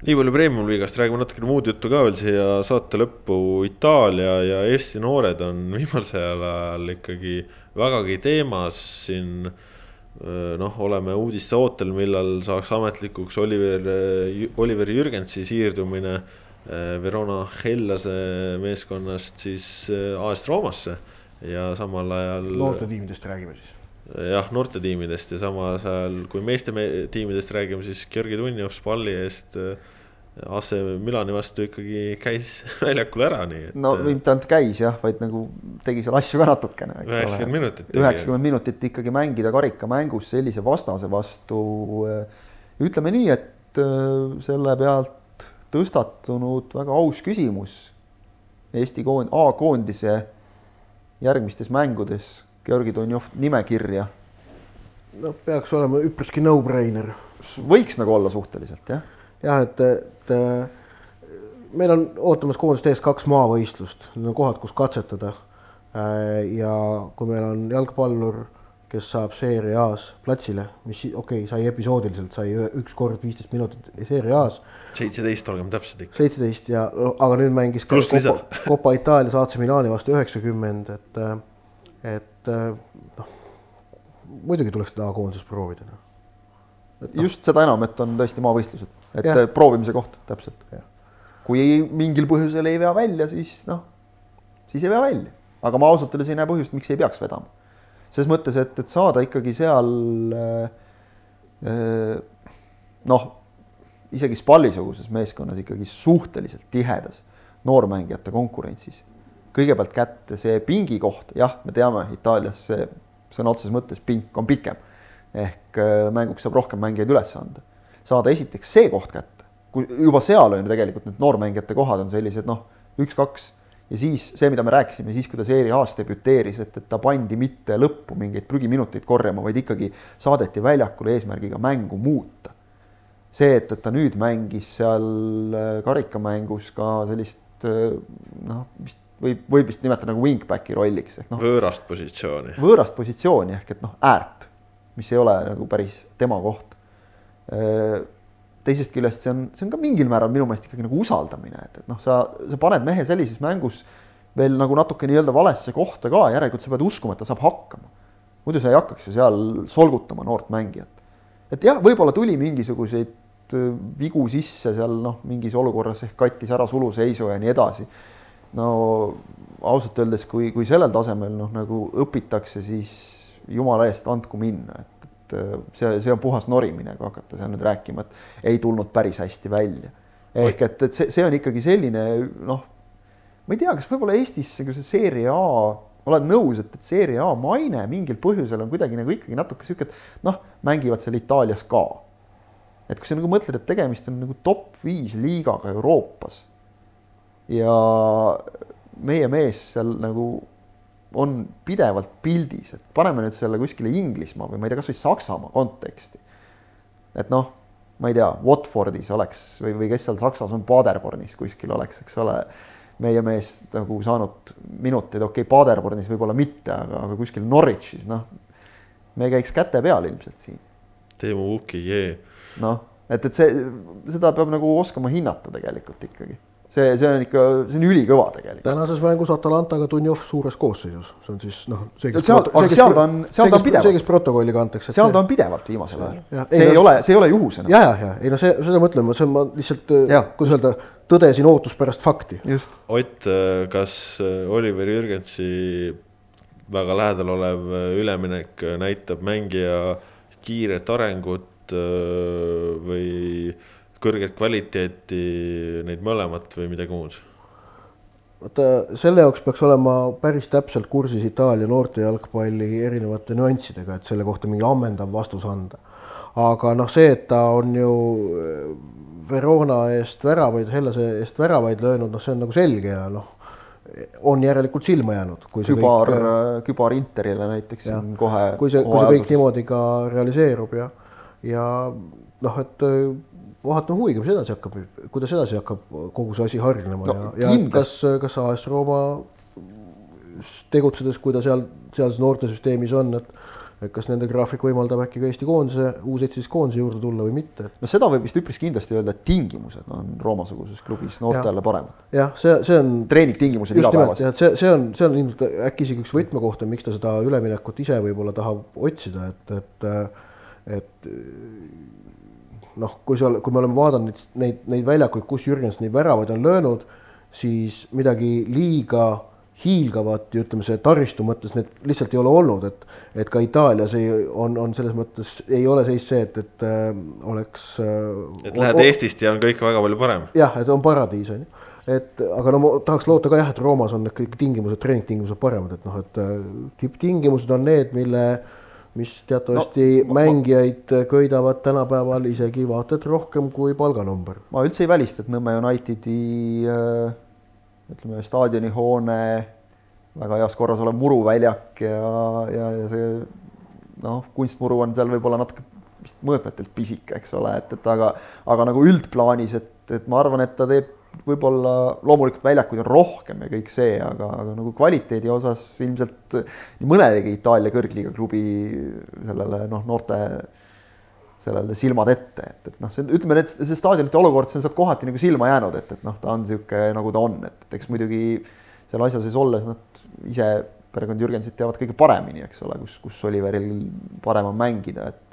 A: nii palju Premium-liigast, räägime natukene muud juttu ka veel siia saate lõppu. Itaalia ja Eesti noored on viimasel ajal ikkagi vägagi teemas siin. Noh, oleme uudiste ootel, millal saaks ametlikuks Oliver, Oliver Jürgensi siirdumine Verona Hellase meeskonnast siis AS Roomasse ja samal ajal.
B: noortetiimidest räägime siis
A: jah, noortetiimidest ja samas ajal, kui meeste me tiimidest räägime, siis Georgi Tunjov Spalli eest äh, AC Milani vastu ikkagi käis väljakul ära, nii
C: et. no mitte ainult käis jah, vaid nagu tegi seal asju ka natukene.
A: üheksakümmend minutit.
C: üheksakümmend minutit ikkagi mängida karikamängus sellise vastase vastu. Äh, ütleme nii, et äh, selle pealt tõstatunud väga aus küsimus Eesti koond-, A-koondise järgmistes mängudes Georgi Donjov nimekirja?
B: no peaks olema üpriski no-brainer.
C: võiks nagu olla suhteliselt jah?
B: Jah, et, et meil on ootamas koondist ees kaks maavõistlust, need on kohad, kus katsetada. ja kui meil on jalgpallur, kes saab seeria A-s platsile, mis okei okay,, sai episoodiliselt, sai üks kord viisteist minutit seeria A-s.
A: seitseteist, olgem täpsed ikka.
B: seitseteist ja, aga nüüd mängis ka Copa, Copa Itaalias AC Milani vastu üheksakümmend, et et äh, noh, muidugi tuleks seda A-koondises proovida no..
C: No. just seda enam, et on tõesti maavõistlused, et ja. proovimise koht täpselt. kui ei, mingil põhjusel ei vea välja, siis noh, siis ei vea välja, aga ma ausalt öeldes ei näe põhjust, miks ei peaks vedama. ses mõttes, et, et saada ikkagi seal äh, äh, noh, isegi Spalli-suguses meeskonnas ikkagi suhteliselt tihedas noormängijate konkurentsis kõigepealt kätte see pingi koht, jah, me teame, Itaalias see sõna otseses mõttes pink on pikem. ehk äh, mänguks saab rohkem mängijaid üles anda. Saada esiteks see koht kätte, kui juba seal on ju tegelikult need noormängijate kohad on sellised noh, üks-kaks ja siis see, mida me rääkisime siis, kui ta seeria A-s debüteeris, et, et ta pandi mitte lõppu mingeid prügiminuteid korjama, vaid ikkagi saadeti väljakule eesmärgiga mängu muuta. see, et, et ta nüüd mängis seal äh, karikamängus ka sellist äh, noh, vist võib, võib vist nimetada nagu wingbacki rolliks ehk noh.
A: võõrast positsiooni.
C: võõrast positsiooni ehk et noh, äärt, mis ei ole nagu päris tema koht. Teisest küljest see on, see on ka mingil määral minu meelest ikkagi nagu usaldamine, et, et noh, sa, sa paned mehe sellises mängus veel nagu natuke nii-öelda valesse kohta ka, järelikult sa pead uskuma, et ta saab hakkama. muidu sa ei hakkaks ju seal solgutama noort mängijat. et jah, võib-olla tuli mingisuguseid vigu sisse seal noh, mingis olukorras ehk kattis ära suluseisu ja nii edasi no ausalt öeldes, kui, kui sellel tasemel noh, nagu õpitakse, siis jumala eest andku minna, et, et see, see on puhas norimine, kui hakata seal nüüd rääkima, et ei tulnud päris hästi välja. ehk et, et see, see on ikkagi selline noh, ma ei tea, kas võib-olla Eestis see seeria A, olen nõus, et, et seeria A maine mingil põhjusel on kuidagi nagu ikkagi natuke sihuke, et noh, mängivad seal Itaalias ka. et kui sa nagu mõtled, et tegemist on nagu top viis liigaga Euroopas ja meie mees seal nagu on pidevalt pildis, et paneme nüüd selle kuskile Inglismaa või ma ei tea, kasvõi Saksamaa konteksti. et noh, ma ei tea, Watfordis oleks või, või kes seal Saksas on, Paderbornis kuskil oleks, eks ole, meie mees nagu saanud minuteid, okei okay,, Paderbornis võib-olla mitte, aga, aga kuskil Norwichis, noh, me käiks käte peal ilmselt siin.
A: Teemu Uki, jee.
C: noh, et, et see, seda peab nagu oskama hinnata tegelikult ikkagi see, see on ikka, see on ülikõva tegelikult.
B: tänases mängus Atalantaga Dunjov suures koosseisus, see on siis noh.
C: seal, aga seal ta on, seal ta on pidevalt.
B: see, kes protokolli kantakse.
C: seal ta on pidevalt viimasel ajal. see ei, ei ole, see ei ole juhusena.
B: ja, ja, ja ei no see, seda mõtlen ma, see on ma lihtsalt, kuidas öelda, tõdesin ootuspärast fakti.
A: Ott, kas äh, Oliver Jürgensi väga lähedal olev äh, üleminek näitab mängija kiiret arengut äh, või kõrget kvaliteeti, neid mõlemat või midagi muud?
B: vaata, selle jaoks peaks olema päris täpselt kursis Itaalia noorte jalgpalli erinevate nüanssidega, et selle kohta mingi ammendav vastus anda. aga noh, see, et ta on ju äh, Verona eest väravaid, Hellase eest väravaid löönud, noh, see on nagu selge ja noh, on järelikult silma jäänud.
C: kübar kõik..., äh, kübar Interile näiteks ja, on kohe.
B: kui see, kui see kõik niimoodi ka realiseerub ja, ja noh, et vaatame huviga, mis edasi hakkab, kuidas edasi hakkab kogu see asi hargnema no, ja, ja kas, kas AS Rooma tegutsedes, kui ta seal, sealses noortesüsteemis on, et kas nende graafik võimaldab äkki ka Eesti koondise, U17 koondise juurde tulla või mitte.
C: no seda võib vist üpris kindlasti öelda, et tingimused on Rooma-suguses klubis noortele paremad.
B: jah, see, see on.
C: treeningtingimused igapäevased.
B: see, see on, see on ilmselt äkki isegi üks võtmekohta, miks ta seda üleminekut ise võib-olla tahab otsida, et, et, et noh, kui seal, kui me oleme vaadanud neid, neid, neid väljakuid, kus Jürgens neid väravaid on löönud, siis midagi liiga hiilgavat ja ütleme, see taristu mõttes need lihtsalt ei ole olnud, et et ka Itaalias ei, on, on selles mõttes ei ole seis see, et, et äh, oleks
A: äh,. et lähed on, Eestist ja on kõik väga palju parem.
B: jah, et on paradiis on ju, et aga no ma tahaks loota ka jah, et Roomas on need kõik tingimused, treeningtingimused paremad, et noh, et äh, tipptingimused on need, mille mis teatavasti no, mängijaid köidavad tänapäeval isegi vaata et rohkem kui palganumber.
C: ma üldse ei välista, et Nõmme Unitedi äh ütleme, staadionihoone, väga heas korras olev muruväljak ja, ja, ja see noh, kunstmuru on seal võib-olla natuke vist mõõtmetelt pisike, eks ole, et, et aga, aga nagu üldplaanis, et, et ma arvan, et ta teeb võib-olla loomulikult väljakuid on rohkem ja kõik see, aga, aga nagu kvaliteedi osas ilmselt nii mõnelegi Itaalia kõrgliiga klubi sellele noh, noorte sellele silmad ette, et, et noh, see ütleme, need, see staadionite olukord, see on sealt kohati nagu silma jäänud, et, et noh, ta on niisugune, nagu ta on, et, et eks muidugi seal asja sees olles nad ise, perekond Jürgensit teavad kõige paremini, eks ole, kus, kus Oliveril parem on mängida, et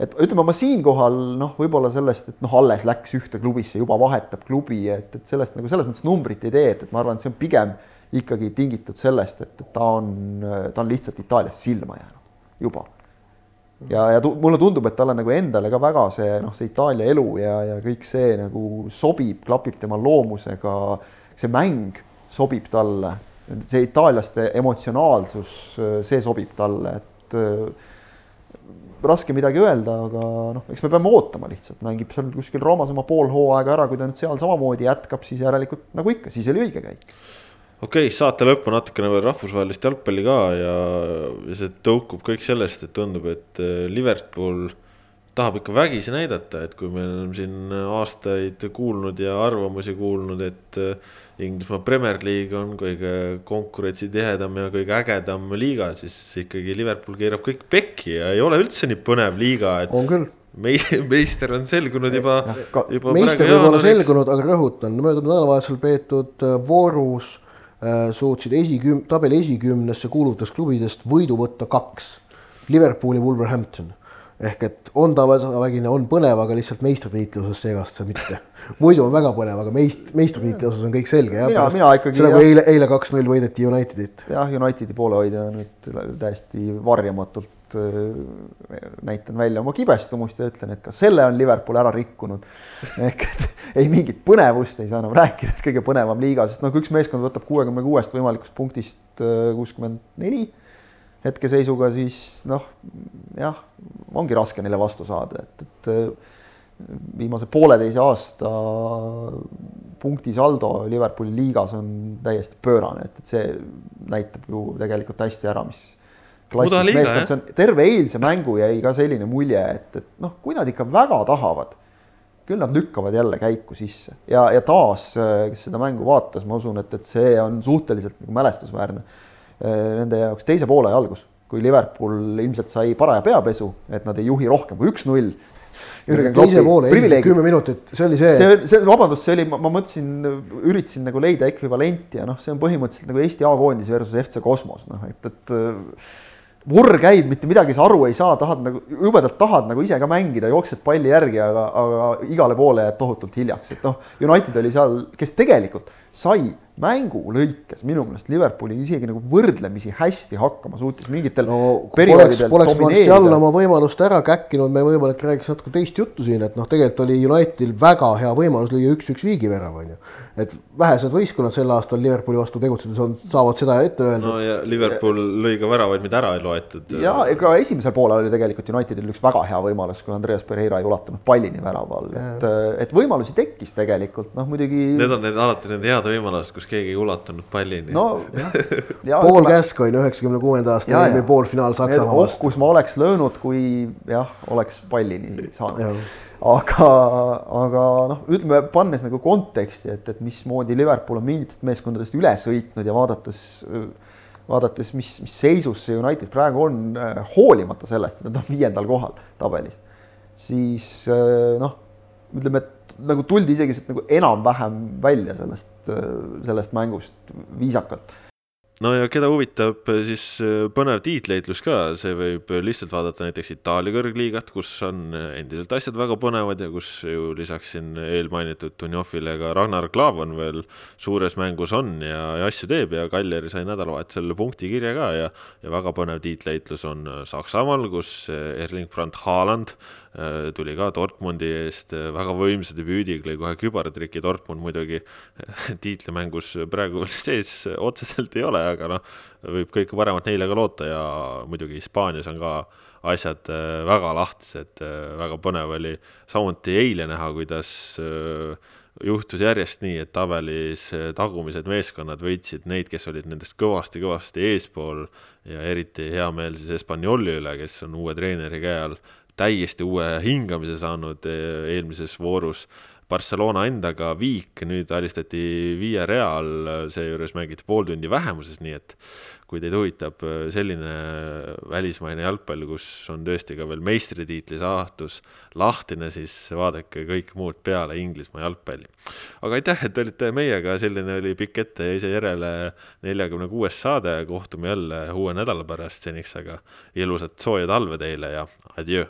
C: et ütleme, ma siinkohal noh, võib-olla sellest, et noh, alles läks ühte klubisse, juba vahetab klubi, et, et sellest nagu selles mõttes numbrit ei tee, et, et ma arvan, et see on pigem ikkagi tingitud sellest, et, ta on, ta on lihtsalt Itaalias silma jäänud juba ja, ja tu, mulle tundub, et talle nagu endale ka väga see noh, see Itaalia elu ja, ja kõik see nagu sobib, klapib tema loomusega. see mäng sobib talle, see itaallaste emotsionaalsus, see sobib talle, et raske midagi öelda, aga noh, eks me peame ootama lihtsalt, mängib seal kuskil Roomas oma pool hooaega ära, kui ta nüüd seal samamoodi jätkab, siis järelikult nagu ikka, siis oli õige käik.
A: Okei okay,, saate lõppu natukene veel rahvusvahelist jalgpalli ka ja, ja see tõukub kõik sellest, et tundub, et äh, Liverpool tahab ikka vägisi näidata, et kui me oleme siin aastaid kuulnud ja arvamusi kuulnud, et äh, Inglismaa Premier League on kõige konkurentsitihedam ja kõige ägedam liiga, siis ikkagi Liverpool keerab kõik pekki ja ei ole üldse nii põnev liiga, et.
B: on küll
A: meister on selgunud juba,
B: juba. meister võib olla selgunud, aga rõhutan, möödunud nädalavahetusel peetud äh, voorus Äh, suutsid esiküm-, tabeli esikümnesse kuuluvatest klubidest võidu võtta kaks. Liverpool ja Wolverhampton. Ehk et on tasavägine, on põnev, aga lihtsalt meistritiitli osas seegast see mitte. muidu on väga põnev, aga meist-, meistritiitli osas on kõik selge.
C: mina, mina ikkagi.
B: see nagu eile, eile kaks-null võideti Unitedit.
C: jah, Unitedi poolehoidja nüüd täiesti varjamatult Äh, näitan välja oma kibestumust ja ütlen, et ka selle on Liverpool ära rikkunud. ehk et ei mingit põnevust ei saa enam rääkida, et kõige põnevam liiga, sest noh, kui üks meeskond võtab kuuekümne kuuest võimalikust punktist äh, kuuskümmend neli hetkeseisuga, siis noh, jah, ongi raske neile vastu saada, et, et äh, viimase pooleteise aasta punktisaldo Liverpooli liigas on täiesti pöörane, et, et see näitab ju tegelikult hästi ära, mis klassiline meeskond, see on. Terve eilse mängu jäi ka selline mulje, et, et noh, kui nad ikka väga tahavad, küll nad lükkavad jälle käiku sisse. Ja, ja taas, kes seda mängu vaatas, ma usun, et, et see on suhteliselt nagu mälestusväärne nende jaoks teise poole algus, kui Liverpool ilmselt sai paraja peapesu, et nad ei juhi rohkem kui üks-null
B: teise poole, kümme minutit, see oli see.
C: see, see, vabandust, see oli, ma mõtlesin, üritasin nagu leida ekvivalenti ja noh, see on põhimõtteliselt nagu Eesti A-koondis versus FC Kosmos, noh et, et vurr käib, mitte midagi sa aru ei saa, tahad nagu, jubedalt tahad nagu ise ka mängida, jooksed palli järgi, aga, aga igale poole jääd tohutult hiljaks, et noh, United oli seal, kes tegelikult sai mängu lõikes minu meelest Liverpooli isegi nagu võrdlemisi hästi hakkama, suutis mingitel
B: no, perioodidel poleks, Martial oma võimalust ära käkkinud, me võib-olla räägiks natuke teist juttu siin, et noh, tegelikult oli Unitedil väga hea võimalus lüüa üks-üks viigivärav, on ju. Et vähesed võistkonnad sel aastal Liverpooli vastu tegutsedes on, saavad seda ette öelda.
A: no ja Liverpool lõi ka väravaid, mida ära ei loetud.
C: ja ega esimesel poolel oli tegelikult Unitedil üks väga hea võimalus, kui Andreas Pereira ei ulatanud pallini värava all, et, et võimalusi tekkis tegelikult, noh muidugi.
A: Need on need alati need head võimalused, kus keegi ei ulatanud pallini.
C: no
B: jah pool käsk on ju üheksakümne kuuenda aasta EM-i poolfinaal Saksamaa
C: vastu. oh, kus ma oleks löönud, kui jah, oleks pallini saanud. Aga, aga noh, ütleme pannes nagu konteksti, et, et mismoodi Liverpool on mingitest meeskondadest üle sõitnud ja vaadates vaadates, mis, mis seisus see United praegu on, hoolimata sellest, et nad on viiendal kohal tabelis, siis noh, ütleme, et nagu tuldi isegi nagu enam-vähem välja sellest, sellest mängust viisakalt
A: no ja keda huvitab eh, siis eh, põnev tiitleitlus ka, see võib lihtsalt vaadata näiteks Itaalia kõrgliigat, kus on eh, endiselt asjad väga põnevad ja kus ju lisaks siin eelmainitud Dunjovile ka Ragnar Klavan veel suures mängus on ja, ja asju teeb ja Kaljari sai nädalavahetusel punktikirja ka ja, ja väga põnev tiitleitlus on Saksamaal, kus Erling Brandt Haaland tuli ka Dortmundi eest äh, väga võimsa debüüdiga, lõi kohe kübartriki, Dortmund muidugi tiitlimängus praegu sees otseselt ei ole, aga noh, võib kõike paremat neile ka loota ja muidugi Hispaanias on ka asjad äh, väga lahtised, väga põnev oli samuti eile näha, kuidas juhtus järjest nii, et tabelis tagumised meeskonnad võitsid neid, kes olid nendest kõvasti-kõvasti eespool ja eriti hea meel siis Espanyoli üle, kes on uue treeneri käe all täiesti uue hingamise saanud eh, eelmises voorus. Barcelona endaga viik, nüüd alistati Via Real, seejuures mängiti pool tundi vähemuses, nii et kui teid huvitab eh, selline välismaine jalgpall, kus on tõesti ka veel meistritiitli saatus lahtine, siis vaadake kõik muud peale Inglismaa jalgpalli. aga aitäh, et olite meiega, selline oli pikk ette ja ise järele neljakümne kuues saade, kohtume jälle uue nädala pärast, seniks aga ilusat sooja talve teile ja adjöö